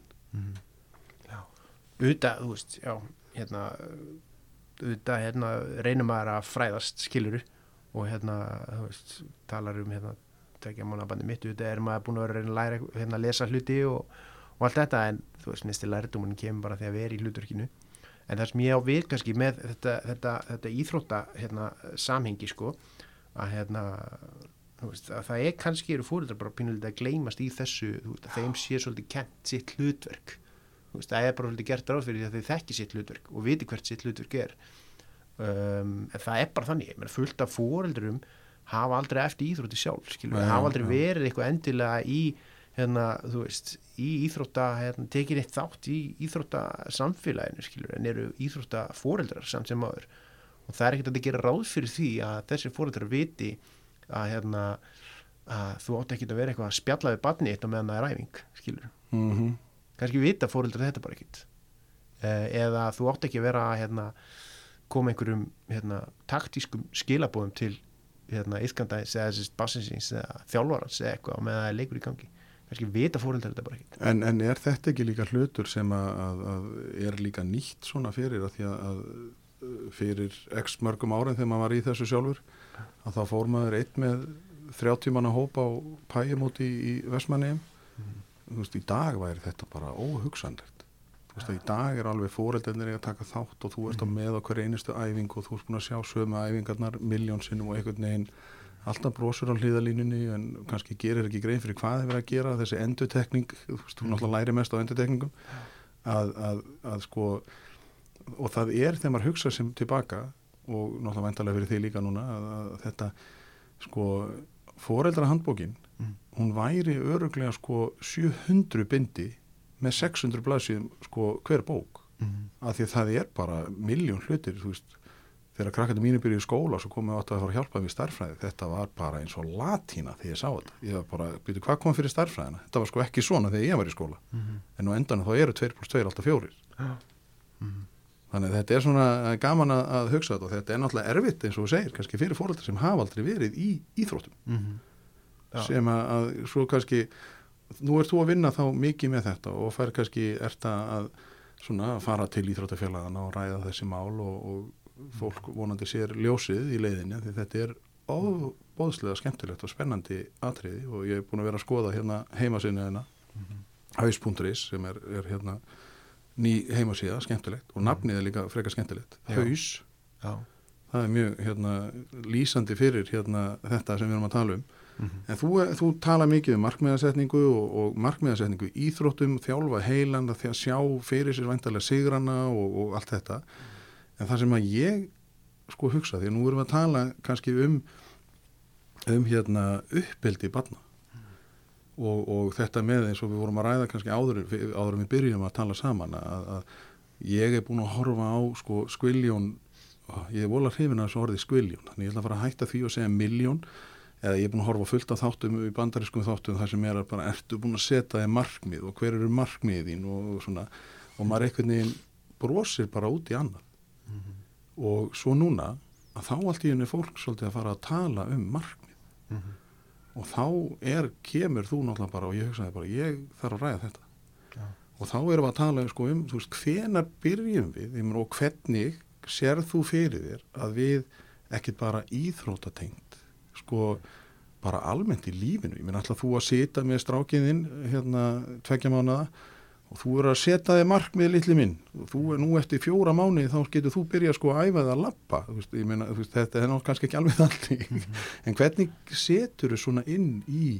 Auðvitað, þú veist, já, hérna, auðvitað, hérna, reynum maður að fræðast skiluru og hérna, þú veist, talar um, hérna, tekja mánabandi mitt, auðvitað er maður búin að vera að að læra, hérna, lesa hluti og, og allt þetta, en þú veist, næsti lærdómun kemur bara því að vera í hlutverkinu. En það sem ég á við kannski með þetta, þetta, þetta íþrótta, hérna, samhengi, sko, að, hérna, veist, að það er kannski eru fóröldrar bara pínulítið að gleymast í þessu, veist, að þeim sé svolítið kent sitt hlutverk veist, það er bara svolítið gert ráð fyrir því að þau þekki sitt hlutverk og viti hvert sitt hlutverk er. Um, en það er bara þannig, ég meina fullt af fóreldurum hafa aldrei eftir íþrótti sjálf skilur, Já, hafa aldrei já. verið eitthvað endilega í hérna, þú veist, í íþrótta hérna, tekið eitt þátt í íþrótta samfélaginu, skilur, en eru íþrótta fóreldrar samt sem áður. Og það er ekkert að gera ráð fyrir því að þessi fóreldrar viti að hérna að þú átt ekki að vera eitthvað að spjalla við barni eitt á meðan það er æfing, skilur Mm kannski vita fóreldrar þetta bara ekkit eh, eða þú átt ekki að vera að hérna, koma einhverjum hérna, taktískum skilabóðum til hérna, yfkandæðis eða bassinsins eða þjálfarans eða eitthvað á meðan það er leikur í gangi. Kannski vita fóreldrar þetta bara ekkit En, en er þetta ekki líka hlutur sem að, að, að er líka nýtt svona fyrir að því að, að fyrir x mörgum árin þegar maður var í þessu sjálfur að þá fór maður eitt með 30 manna hóp á pæjumóti í Vestmanniðum þú veist, í dag væri þetta bara óhugsandlegt þú veist, að í dag er alveg fóreldarnir að taka þátt og þú ert á með á hverju einustu æfingu og þú ert búin að sjá sömu æfingarnar miljónsinnum og einhvern veginn alltaf brosur á hlýðalínunni en kannski gerir ekki grein fyrir hvað þið verið að gera þessi endutekning, þú veist, þú náttúrulega læri mest á endutekningum að, að, að sko og það er þegar maður hugsa sem tilbaka og náttúrulega væntalega fyrir því líka núna að, að þetta sko foreldra handbókin. Hún væri öruglega sko 700 bindi með 600 blaðsíðum sko hver bók. Mm. af því að það er bara miljón hlutir þú veist, þegar krakkandi mínu byrjuði í skóla svo komum við átt að fara að hjálpa við starffræði þetta var bara eins og latína þegar ég sá þetta. Ég var bara, byrju, hvað kom fyrir starffræðina þetta var sko ekki svona þegar ég var í skóla. Mm. en á endanum þá eru 2 plus 2 alltaf fjórir. Mm. þannig að þetta er svona gaman að, hugsa þetta og þetta er náttúrulega erfitt eins og þú segir kannski fyrir fóröldar sem hafa aldrei verið í íþróttum. Mm. Já. sem að, að svo kannski nú ert þú að vinna þá mikið með þetta og fær kannski ert að svona fara til íþróttafélagana og ræða þessi mál og, og fólk vonandi sér ljósið í leiðinni því þetta er óbóðslega skemmtilegt og spennandi atriði og ég er búin að vera að skoða hérna heimasinniðina haus.is sem er, er hérna ný heimasíða, skemmtilegt og nafnið er líka frekar skemmtilegt, Já. haus Já. það er mjög hérna, lýsandi fyrir hérna, þetta sem við erum að tala um Mhm. en þú, þú tala mikið um markmiðasetningu og, og markmiðasetningu íþróttum þjálfa heilan því að sjá fyrir sér væntalega sigrana og, og allt þetta. En það sem að ég sko hugsa því að nú erum við að tala kannski um um hérna uppeldi barna. Og, og þetta með eins og við vorum að ræða kannski áður, áður við byrjum að tala saman að, að ég er búin að horfa á sko skviljón ég er vola hrifin að þessu orði skviljón þannig ég ætla að fara að hætta því og segja miljón eða ég er búin að horfa fullt af þáttum í bandarískum þáttum þar sem er að bara ertu búin að setja þig markmið og hver eru markmiðin og, og svona. Og maður einhvern veginn brosir bara út í annað. Og svo núna að þá allt í henni fólk svolítið að fara að tala um markmið. Mhm. og þá er, kemur þú náttúrulega bara og ég hugsaði bara, ég þarf að ræða þetta. Já. og þá erum við að tala sko, um, veist, hvenar byrjum við? Og hvernig sérð þú fyrir þér að við ekkit bara íþrótatengt sko bara almennt í lífinu, ég meina alltaf þú að sita með strákiðinn hérna tveggja mánuða og þú eru að setja þig markmið litli minn? Og þú er nú eftir fjóra mánuði þá getur þú byrja sko að æfa það að lappa veist, meina, veist, þetta er náttúrulega kannski ekki alveg þannig. En hvernig setur þau svona inn í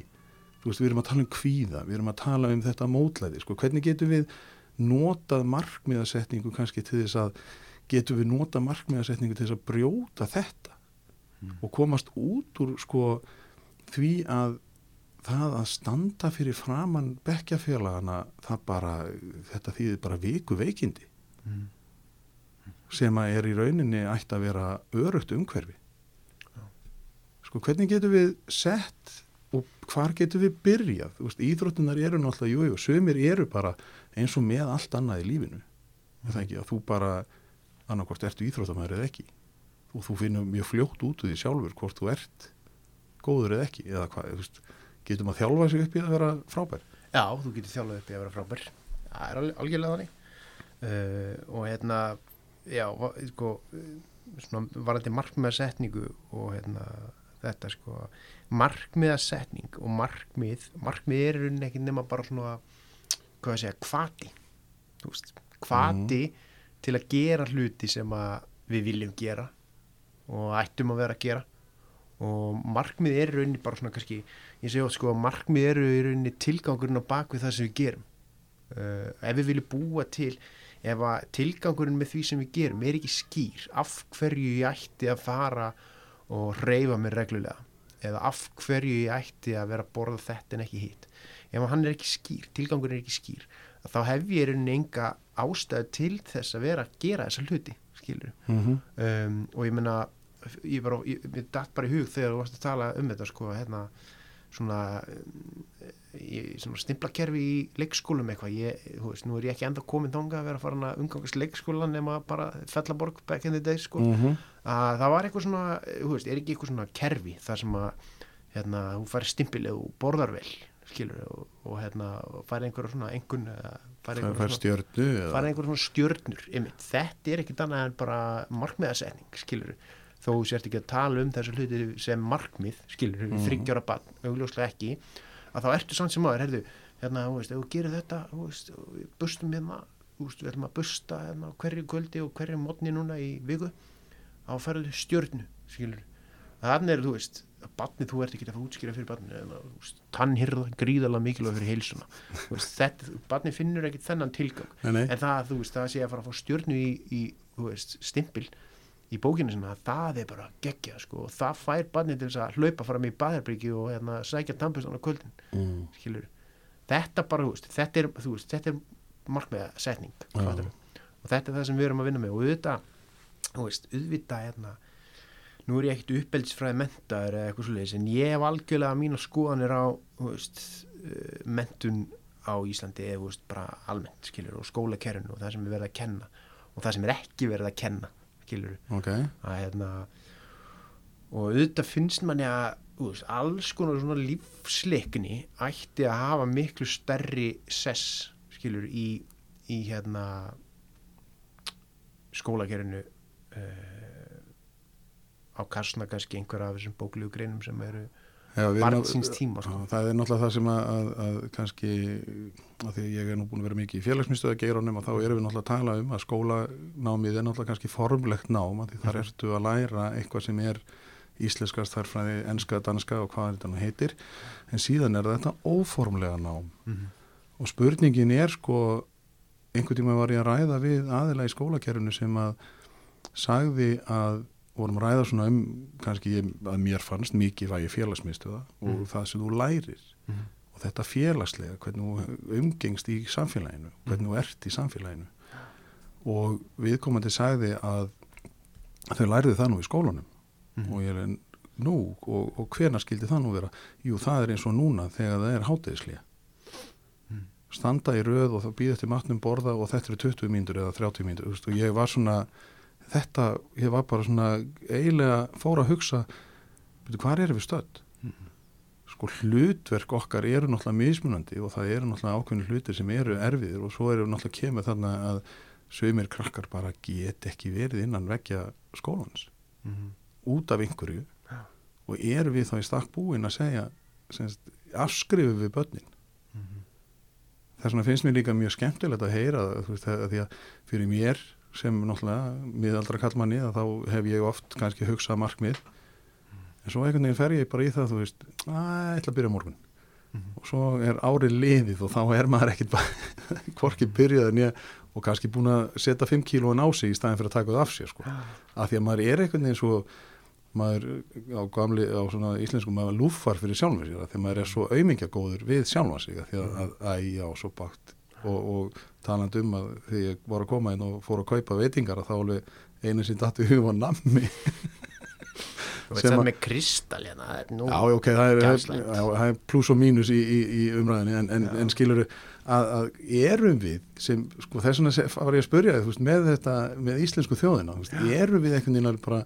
veist, við erum að tala um kvíða, við erum að tala um þetta mótlæði, sko, hvernig getum við notað markmiðasetningu kannski til þess að, getum við notað markmiðasetningu til þess að brjóta þetta og komast út úr sko því að það að standa fyrir framann bekkjafélagana, það bara þetta þýðir bara viku veikindi. Mm. sem að er í rauninni ætti að vera örugt umhverfi. Sko hvernig getum við sett og hvar getum við byrjað? Þú veist, íþróttunar eru náttúrulega, jú, jú, sömur eru bara eins og með allt annað í lífinu. Mm. það ekki að þú bara annarkvort ertu íþróttamæður eða ekki og þú finnur mjög fljótt út úr því sjálfur hvort þú ert góður eða ekki eða hvað, þú veist, getum að þjálfa sig upp í að vera frábær? Já, þú getur þjálfað upp í að vera frábær. Það er algjörlega þannig. Uh, og hérna já, sko uh, svona varandi markmiðasetningu og hérna þetta sko markmiðasetning og markmið markmið er ekki nema bara svona hvað að segja, kvati þú veist, kvati til að gera hluti sem að við viljum gera og ættum að vera að gera. Og markmið er í rauninni bara svona kannski ég oft sko að markmið eru í rauninni tilgangurinn á bakvið það sem við gerum. Uh, ef við viljum búa til ef að tilgangurinn með því sem við gerum er ekki skýr af hverju ég ætti að fara og reyfa mér reglulega? Eða af hverju ég ætti að vera að borða þetta en ekki hitt? Ef hann er ekki skýr, tilgangurinn er ekki skýr þá hef ég rauninni enga ástæðu til þess að vera að gera þessa hluti skilur mm -hmm. um, og ég meina ég bara, ég, mér datt bara í hug þegar þú varst að tala um þetta sko, hérna svona, í, svona stimplakerfi í leikskólum eitthvað, ég, þú veist, nú er ég ekki enda komin þangað að vera farin að umgangast leikskólan nema bara fellaborg back in the day sko, Mhm. að það var eitthvað svona þú veist, er ekki eitthvað svona kerfi þar sem að hérna, þú færi stimpil eða þú borðar vel, skilur og, og hérna, og færi einhverja svona engun eða færi fær svona stjörnu fara eða, einhver svona stjörnur einmitt. þetta er ekkit annað en bara markmiðasetning skilur þó sért ekki að tala um þessu hluti sem markmið skilur, mm þryggjára bann, augljóslega ekki að þá ertu samt sem aður, herðu hérna, þú veist, ef þú gerir þetta þú veist, og við bustum hérna þú veist, við ætlum að busta hérna hverju kvöldi og hverju mótni núna í viku þá færðu stjörnu, skilur. Þannig er, þú veist, að barnið þú ert ekki að fara útskýra fyrir þú veist, tannhyrða gríðalega mikilvæg fyrir heilsuna. Barnið finnur ekki þennan tilgang. Nei, nei, en það, þú veist, það sé að fara að fá stjörnu í, í þú veist, stimpil í bókinu sinna, það er bara geggja sko, og það fær barnið til þess að hlaupa fram í baðherbyrgi og hérna, sækja tampustan á kvöldin, mm. þetta bara, þú veist, þetta er, veist, þetta er markmiða setning Já. fattarðu? og þetta er það sem við erum að vinna með og auðvitað, þú veist, auðvitað hérna, nú er ég ekkit uppeldisfræði mentaður eða eitthvað svoleiðis en ég hef algjörlega mína skoðanir á veist, uh, mentun á Íslandi eða bara almennt skilur og skólakerfinu og það sem er verið að kenna og það sem er ekki verið að kenna skilur ok. Að hérna og auðvitað finnst manni að veist, alls konar svona lífsleikni ætti að hafa miklu stærri sess skilur í, í hérna skólakerfinu uh, á kassna kannski einhverja af þessum bóklegu greinum sem eru Já, við barn erum- síns tíma sko. Það er náttúrulega það sem að, að, að kannski, að því ég er nú búin að vera mikið í félagsmyndstöða geirónum og þá erum við náttúrulega að tala um að skólanámið er náttúrulega kannski formlegt nám því þar ertu að læra eitthvað sem er íslenska starfræði, enska, danska og hvað þetta nú heitir en síðan er þetta óformlega nám Mhm. og spurningin er sko einhvern tíma var ég að ræða við aðila í skólakerfinu sem að sagði að vorum að ræða svona um kannski ég, að mér fannst mikið vægi félagsmiðstöða og Mhm. það sem þú lærir Mhm. og þetta félagslega, hvernig þú umgengst í samfélaginu, hvernig þú ert í samfélaginu og viðkomandi sagði að þau læriðu það nú í skólanum Mhm. og ég er nú og, og hvena skildi það nú vera? Jú, það er eins og núna þegar það er hátegislega Mm. standa í röð og þá býða eftir matnum borða og þetta eru 20 mínútur eða 30 mínútur og ég var svona þetta, ég var bara svona eiginlega fór að hugsa veitu, hvað erum við stödd? sko hlutverk okkar eru náttúrulega mismunandi og það eru náttúrulega ákveðinu hlutir sem eru erfiðir og svo eru náttúrulega kemur þarna að sögumir krakkar bara get ekki verið innan vekja skólans Mhm. út af einhverju Já. og eru við þá í stakk búin að segja semst, afskrifum við börnin Mhm. þess vegna finnst mér líka mjög skemmtilegt að heyra það, þú veist, að því að fyrir mér sem náttúrulega miðaldra kallmanni að þá hef ég oft kannski hugsað markmið en svo einhvern veginn fer ég bara í það þú veist, að ég ætla að byrja morgun Mhm. og svo er árið liðið og þá er maður ekkit bara hvorki byrjaði nýja og kannski búin að setja 5 kílóin á sig í staðin fyrir að taka það af sér sko. af því að maður er einhvern veginn svo maður á gamli á svona íslensku maður lúfar fyrir sjálfum af því að maður er svo aumingjagóður við sjálfa sig því að, að, að já, svo bakt og, og talandi um að því ég var að koma inn og fór að kaupa veitingar að þá alveg einu sem dættu hugum var nammi. Þú veist sem það að- með kristall hérna það er nú Já, ok, það er, er pluss og mínus í, í, í umræðinni en, en, en skilur að, að erum við sem, sko þess vegna var ég að þú veist, með þetta, með íslensku þjóðina, veist, erum við einhvern veginn alveg bara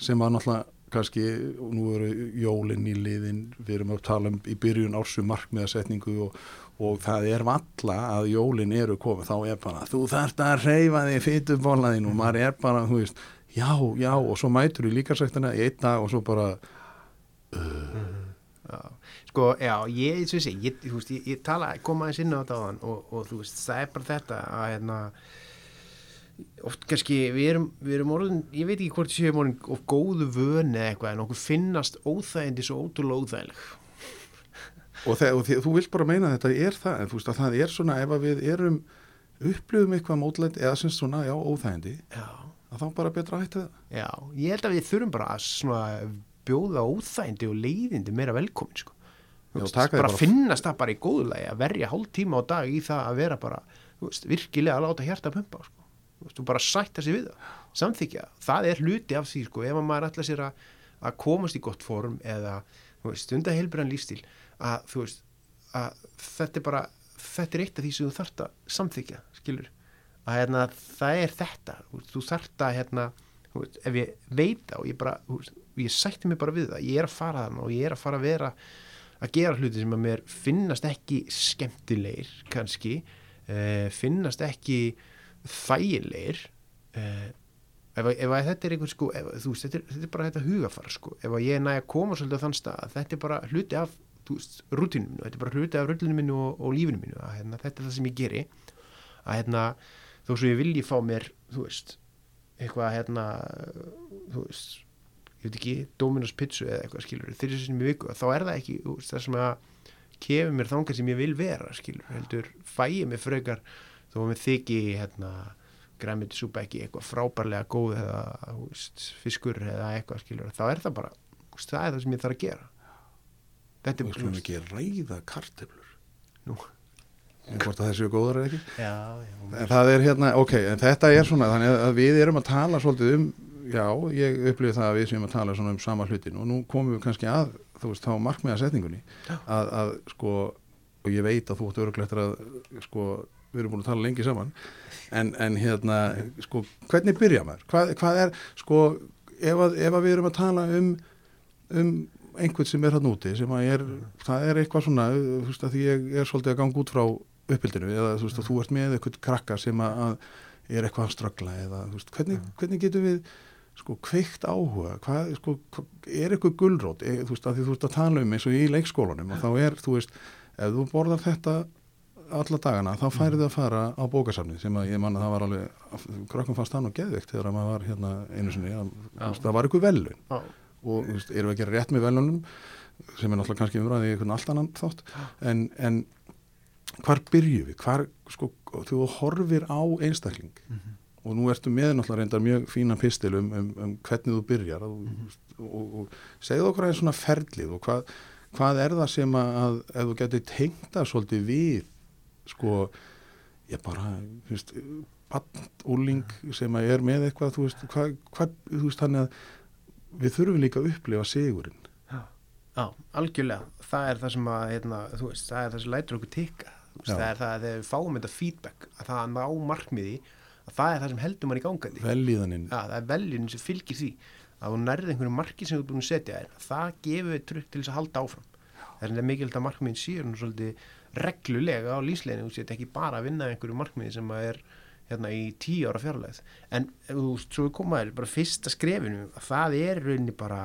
sem var náttúrulega kannski, og nú eru jólinn í liðin, við erum að tala um í byrjun ársum markmiðasetningu og, og það er valla að jólinn eru komið, þá er bara, þú þarft að reyfa þig fytubólaðin og maður er bara, þú veist, já, já, og svo mætur í líkarsæktina í einn dag og svo bara Já, sko, já, ég, eins og ég ég, þú veist, ég, ég tala, koma aðeins inn á þetta á þann og, og þú veist, það er bara þetta að, hérna, oft kannski, við erum, við erum orðin, ég veit ekki hvort séum orðin of góðu vöni eitthvað, en okkur finnast óþægindi svo ótrúlega óþægileg. Og, þe og þe þú vilt bara meina að þetta er það en þú veist að það er svona ef við erum upplifum eitthvað mótlænt eða sem svona já óþægindi að þá bara betra að hætta það já, ég held að við þurfum bara að svona bjóða óþægindi og leiðindi meira velkomin, sko. Já, veist, því bara bara- finnast það bara í góðulegi að verja hálf tíma á dag í það að vera bara, veist, virkilega að láta hjarta pumpa, sko. Þú bara sætta sig við það, samþykja, það er hluti af því, sko, ef að maður ætla sér að, að komast í gott form eða, þú veist, stunda heilbrann lífstíl, að, þú veist, að þetta er bara, þetta er eitt af því sem þú þarft að samþykja, skilur, að hérna, það er þetta, þú, þarft að, hérna, veist, ef ég veit og ég bara, veist, ég sætti mig bara við það, ég er að fara þannig og ég er að fara að vera að gera hluti sem að mér finnast ekki skemmtilegir kannski uh, finnast ekki þægilegir uh, ef, ef þetta er einhver sko ef, veist, þetta er, þetta er bara þetta hugafar sko. Ef ég næ að koma svolítið á þann stað að þetta er bara hluti af rútinu mínu, þetta er bara hluti af rullinu mínu og, og lífinu mínu, að hérna, þetta er það sem ég geri að hérna, þó svo ég vilji fá mér, þú veist eitthvað hérna þú veist, ég veit ekki Dominos pizza eða eitthvað skilur þeirri sem ég viku, þá er það ekki þú veist, það sem að kefur mér þangar sem ég vil vera skilur, heldur fæi mig frekar þó að mér þykji hérna græmiti súpa ekki eitthvað frábærlega góð eða þú veist, fiskur eða eitthvað skilur, þá er það bara það er það sem ég þarf að gera þetta er skulum ekki ræða kartöflur? Nú. hvort að það séu góðar eða ekki? Já, já, en það er hérna, ok, en þetta er svona þannig að við erum að tala svolítið um já, ég upplifið það að við séum að tala svona um sama hlutin og nú komum við kannski að þú veist, þá markmiða setningunni. Að, að sko, og ég veit að þú ætti öruglega að sko, við erum búin að tala lengi saman. En, en hérna, sko, hvernig byrja maður? Hvað, hvað er, sko ef að, ef að við erum að tala um um einhvern sem er hann úti sem að er, það er eitthvað svona þú veist að því ég er svolítið að ganga út frá uppbyldinu eða þú veist að þú ert með eitthvað krakka sem að, er eitthvað að ströggla eða þú veist, hvernig, hvernig getum við sko kveikt áhuga? Hvað, sko, er eitthvað gullrót er, þú veist að því þú ert að tala um eins og í leikskólanum og þá er, þú veist, ef þú borðar þetta alla dagana, þá færið að fara á bókasafnið sem að ég manna það var alveg, krökkum fannst það nú geðvikt þegar maður var hérna einu sinni að, það var eitthvað velun. Og veist, erum við að gera rétt með velunum sem er náttúrulega kannski umræðið í einhvern allt annan þátt. En, en hvar byrju við, hvar sko, þú horfir á einstakling og nú ertu með náttúrulega reyndar mjög fína pistil um, um, um hvernig þú byrjar og, og, og, og segðu okkur aðeins svona ferlið og hvað, hvað er það sem að ef þú getur tengta svolítið við sko ég bara, þú veist úling sem að er með eitthvað þú veist, hvað, hvað, þú veist þannig að við þurfum líka að upplifa sigurinn Já, algjörlega. Það er það sem að, þú veist, það er það sem lætur okkur tikka. Veist. Það er það að þegar við fáum þetta feedback, að það að ná markmiði, að það er það sem heldur mann í gangandi. velíðaninn Já, það er veljun sem fylgir því að þú nærði einhverju marki sem þú er búin að setja þér það gefur við tryggt til þess að halda áfram það er mikilvægt að markmiðin svolítið reglulega á lífsleginu þú setja ekki bara að vinna einhverju markmiði sem er hérna í tíu ára fjarlæð en þú veist, svo við komaðir bara fyrsta skrefinu, að það er rauninni bara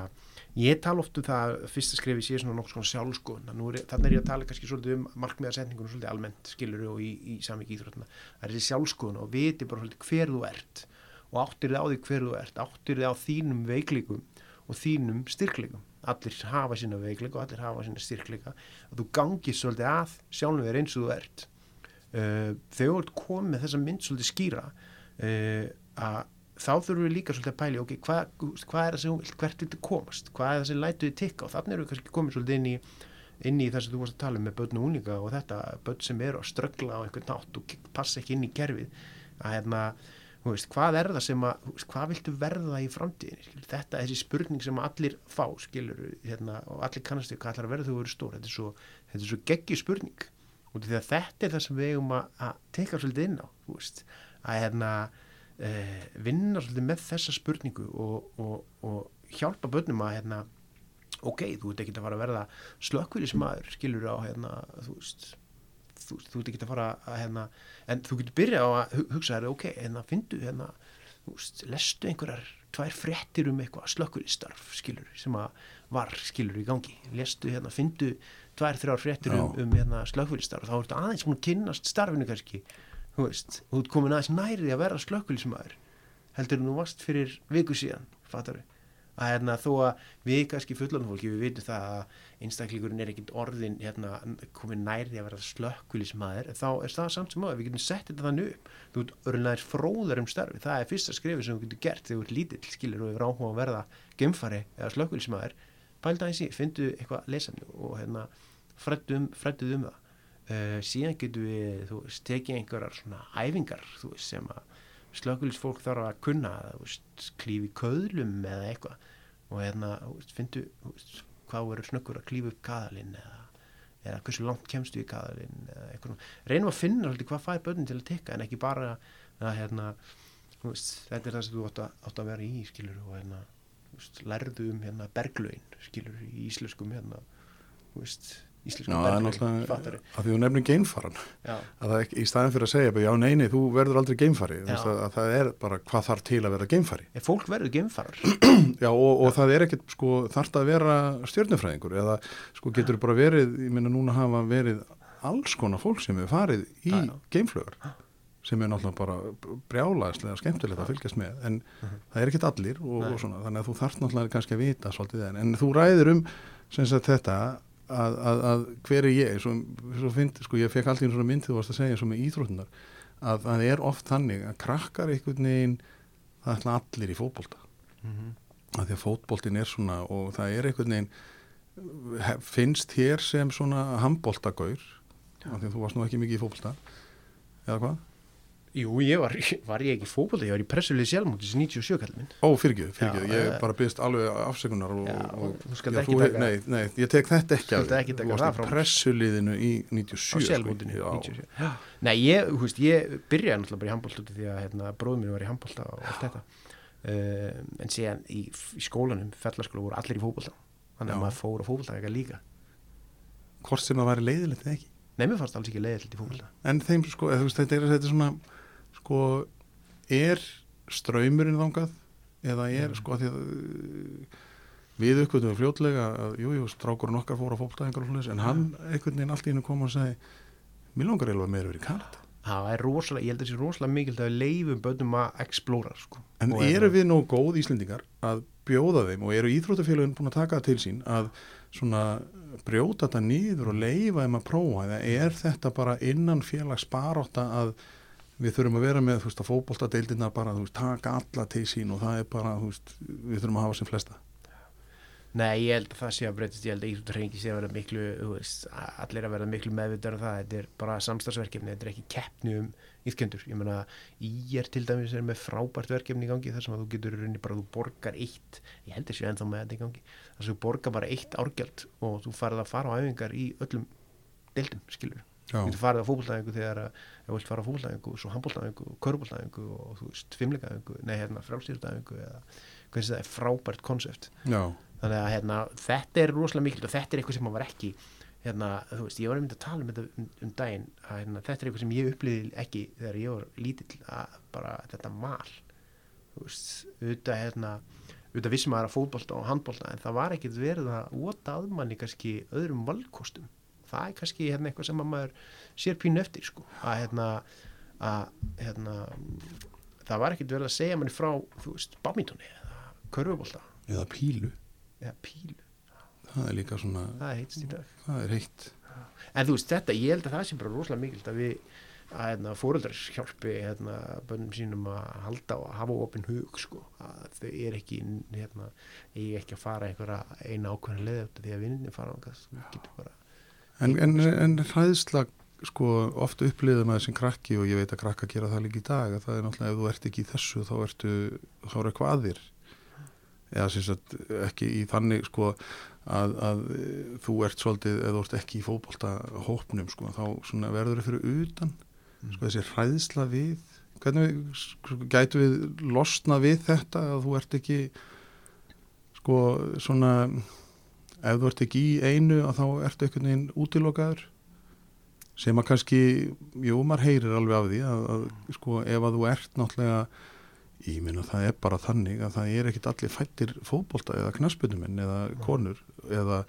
ég tala oft um það að fyrsta skrefi sé svona nokkuð svona sjálfskoðun. Þannig er ég að tala kannski svolítið um markmiðarsetningunum svolítið almennt skilur og í, í samvík íþróttina það er þessi sjálfskoðun og viti bara svolítið hver þú ert og áttir þið á því hver þú ert áttir þið á þínum veikleikum og þínum styrkleikum. Allir hafa sína veikleika og allir hafa sína styrkleika. Að þú gangir svolítið að sjálfum þér eins og þú ert þegar þú ert komið þessa mynd svolítið skýra uh, að þá þurfum við líka svolítið að pæli ok, hvað, hvað er það sem hvert vil þið komast? Hvað er það sem lætu þið tikka? Og þannig erum við kannski komið svolítið inn í, inn í það sem þú varst að tala um með börn og úlinga og þetta börn sem eru að ströggla á einhvern nátt og passa ekki inn í kerfið að hérna, þú veist, hvað er það sem að hvað viltu verða í framtíðinni skilur, þetta er þessi spurning sem allir fá skilur, hérna, og allir kannast við hvað allar verða þú verður stór, þetta er svo, þetta er svo geggi spurning og þetta er það sem við eigum að, teka svolítið inn á veist, að hérna eh, vinna svolítið með þessa spurningu og, og, og hjálpa börnum að hérna, ok, þú ert ekki að fara að verða slökkvílismæður, skilur á hérna, þú veist þú, þú ert ekki að fara að hérna, en þú getur byrjað á að hu- hugsa þér, ok, hérna, fyndu hérna, lestu einhverjar tvær fréttir um eitthvað slökkvílistarf skilur, sem að var, skilur, í gangi. Lestu fyndu tvær, þrjár fréttir um, um hérna, slökkvílistarf þá ertu aðeins múin að kynnast starfinu kannski þú veist, þú ert komin aðeins nærið að vera slökkvílismæður heldur en þú varst fyrir viku síðan, fattar við að hérna, þó að við kannski fullan fólki við vitum það að einstaklingurinn er ekkit orðin hérna, komin nærði að vera slökkvílismæður þá er það samt sem áður, við getum sett þetta þannig upp. Þú ert örgulega fróðar um starfi það er fyrsta skrifi sem þú getur gert þegar þú ert lítill skilur og pælda aðeins í, fyndu eitthvað lesefni og hérna frættu um, það. Uh, síðan getum við þú veist, tekið einhverjar svona æfingar þú veist, sem að slökkulisfólk þarf að kunna þú veist, klífi köðlum eða eitthvað. Og hérna, þú veist, fyndu hvað verður snöggur að klífa upp kaðalinn eða, eða hversu langt kemstu í kaðalinn eða eitthvað, reynum að finna svolítið hvað fær börnin til að tekka en ekki bara að hérna, þú veist, þetta er það sem þú átt að, átt að vera í, skilur og hérna, lærðu um hérna berglögin, skilur, í íslenskum hérna, Já, íslenskum það er berglögin, að því þú nefnir geimfaran. Já, að það ekki, í staðin fyrir að segja já, neini, þú verður aldrei geimfari. Já. að, að það er bara hvað þarf til að vera geimfari. Ef fólk verður geimfarar. Já, og, og það er ekkert, sko, þarf að vera stjörnufræðingur? Eða, sko, getur bara verið, ég minna núna hafa verið alls konar fólk sem hefur farið í Já, já. geimflögur sem er náttúrulega bara brjálaðislega skemmtilegt að fylgjast með, en það er ekkert allir og, og svona, þannig að þú þarf náttúrulega kannski að vita svolítið en, en þú ræðir um sem sagt þetta að, að, að hver er ég? Svo, svo fyndi, sko, ég fekk alltaf einu svona mynd þú varst að segja svo með íþróttunar að það er oft þannig að krakkar einhvern veginn það ætla allir í fótbolta. Að því að fótboltin er svona og það er einhvern veginn finnst hér sem svona handboltagaur því að þú varst nú ekki mikið í fótbolta eða hvað? Jú, ég var, var ég ekki fókbalta, ég var í pressulið sjálfmótis 97 kall minn. Ó, fyrirgjöð, fyrirgjöð, ég eh, bara byrst alveg afsekunar og, Já, og, þú skalt ekki taka- Nei, nei, ég tek þetta ekki Skalt ekki taka Þú það varst frá í mér. pressuliðinu í á 97 sjálfmótinu sko, já. 97. Já. Nei, ég, þú veist, ég byrjaði náttúrulega bara í handbólt út af því að hérna, bróðum minn var í handbólta og allt þetta. Uh, en síðan í, í skólanum, fellaskóla, voru allir í fókbalta. Þannig að á Nei, mér fannst alls ekki leiðilegt í fókbalta. En þeim, sko, þú þetta er, þetta er svona sko, er ströymurinn þangað eða er Mm. sko að því að uh, við uppgötum fljótlega að jú, jú, strákurinn okkar fór að fótbolta einhver og svoleiðis, en hann einhvern veginn allt í hennu kom og segi mér langar eiginlega meira verið Kanada það er rosalega, ég held að það sé rosalega mikil að við leifum bönnum að explóra sko. En eru við nóg góð Íslendingar að bjóða þeim og eru íþróttafélagin búin að taka það til sín að svona brjóta þetta nýður og leifa þeim að prófa eða er þetta bara innan félags baróta að við þurfum að vera með þú veist að fótbolta deildirnar bara þú veist taka alla til sín og það er bara þú veist við þurfum að hafa sem flesta Nei, ég held að það sé að breytist, ég held að íþróttarhengi sé að vera miklu, veist, allir að vera miklu meðvitað um það, þetta er bara samstagsverkefni, þetta er ekki keppni um íþkendur, ég meina, ég er til dæmis er með frábært verkefni í gangi þar sem að þú getur rauninni bara, þú borgar eitt, ég held þessu ennþá með þetta í gangi, þar sem þú borgar bara eitt árgjald og þú farið að fara á æfingar í öllum deildum, skilur. Þú getur farið á fótboltaæfingu þegar að, þú vilt fara á fótboltaæfingu, svo handboltaæfingu, körbóltaæfingu og þú veist, fimmleikaæfingu, nei, hérna, frálstýrtaæfingu eða, hvernig það er frábært konsept. Já, þannig að hérna, þetta er rosalega mikilvægt og þetta er eitthvað sem maður var ekki hérna, þú veist, ég var einmitt að tala um þetta um, um daginn að hérna, þetta er eitthvað sem ég upplýði ekki þegar ég var lítill að bara þetta mal þú veist, auðvitað hérna auðvitað vissum maður að fótbolta og handbolta en það var ekkit verið að óta að manni kannski öðrum valkostum það er kannski hérna eitthvað sem að maður sér pínu eftir sko. Að hérna, að, hérna það var ekkit verið að segja manni frá þú veist, bámítóni eða körfubolta. Eða pílu. Eða pílu. Það er líka svona, það er það er heitt. En þú veist þetta, ég held að það sé bara rosalega mikilt að við að hérna, fóreldrar hjálpi hérna, bönnum sínum að halda og hafa opinn hug sko, að þau er ekki hérna, ég ekki að fara einhverja eina ákveðin eftir því að vinninni fara ángað, þú getur bara En, en, en hræðsla sko oft upplýðum að þessum krakki og ég veit að krakka gera það líka í dag að það er náttúrulega ef þú ert ekki í þessu þá ertu þá er eitthvað aðir eða sem sagt ekki í þannig sko að, að þú ert svolítið eða þú ert ekki í fótbolta hópnum sko þá svona verður þau fyrir utan. Sko þessi hræðsla við hvernig sko, gætu við losna við þetta að þú ert ekki sko svona ef þú ert ekki í einu að þá ertu einhvern veginn útilokaður. Sem að kannski, jú, maður heyrir alveg af því að, að sko ef að þú ert náttúrulega ég minna það er bara þannig að það er ekkit allir fættir fótbolta eða knaspunuminn eða konur eða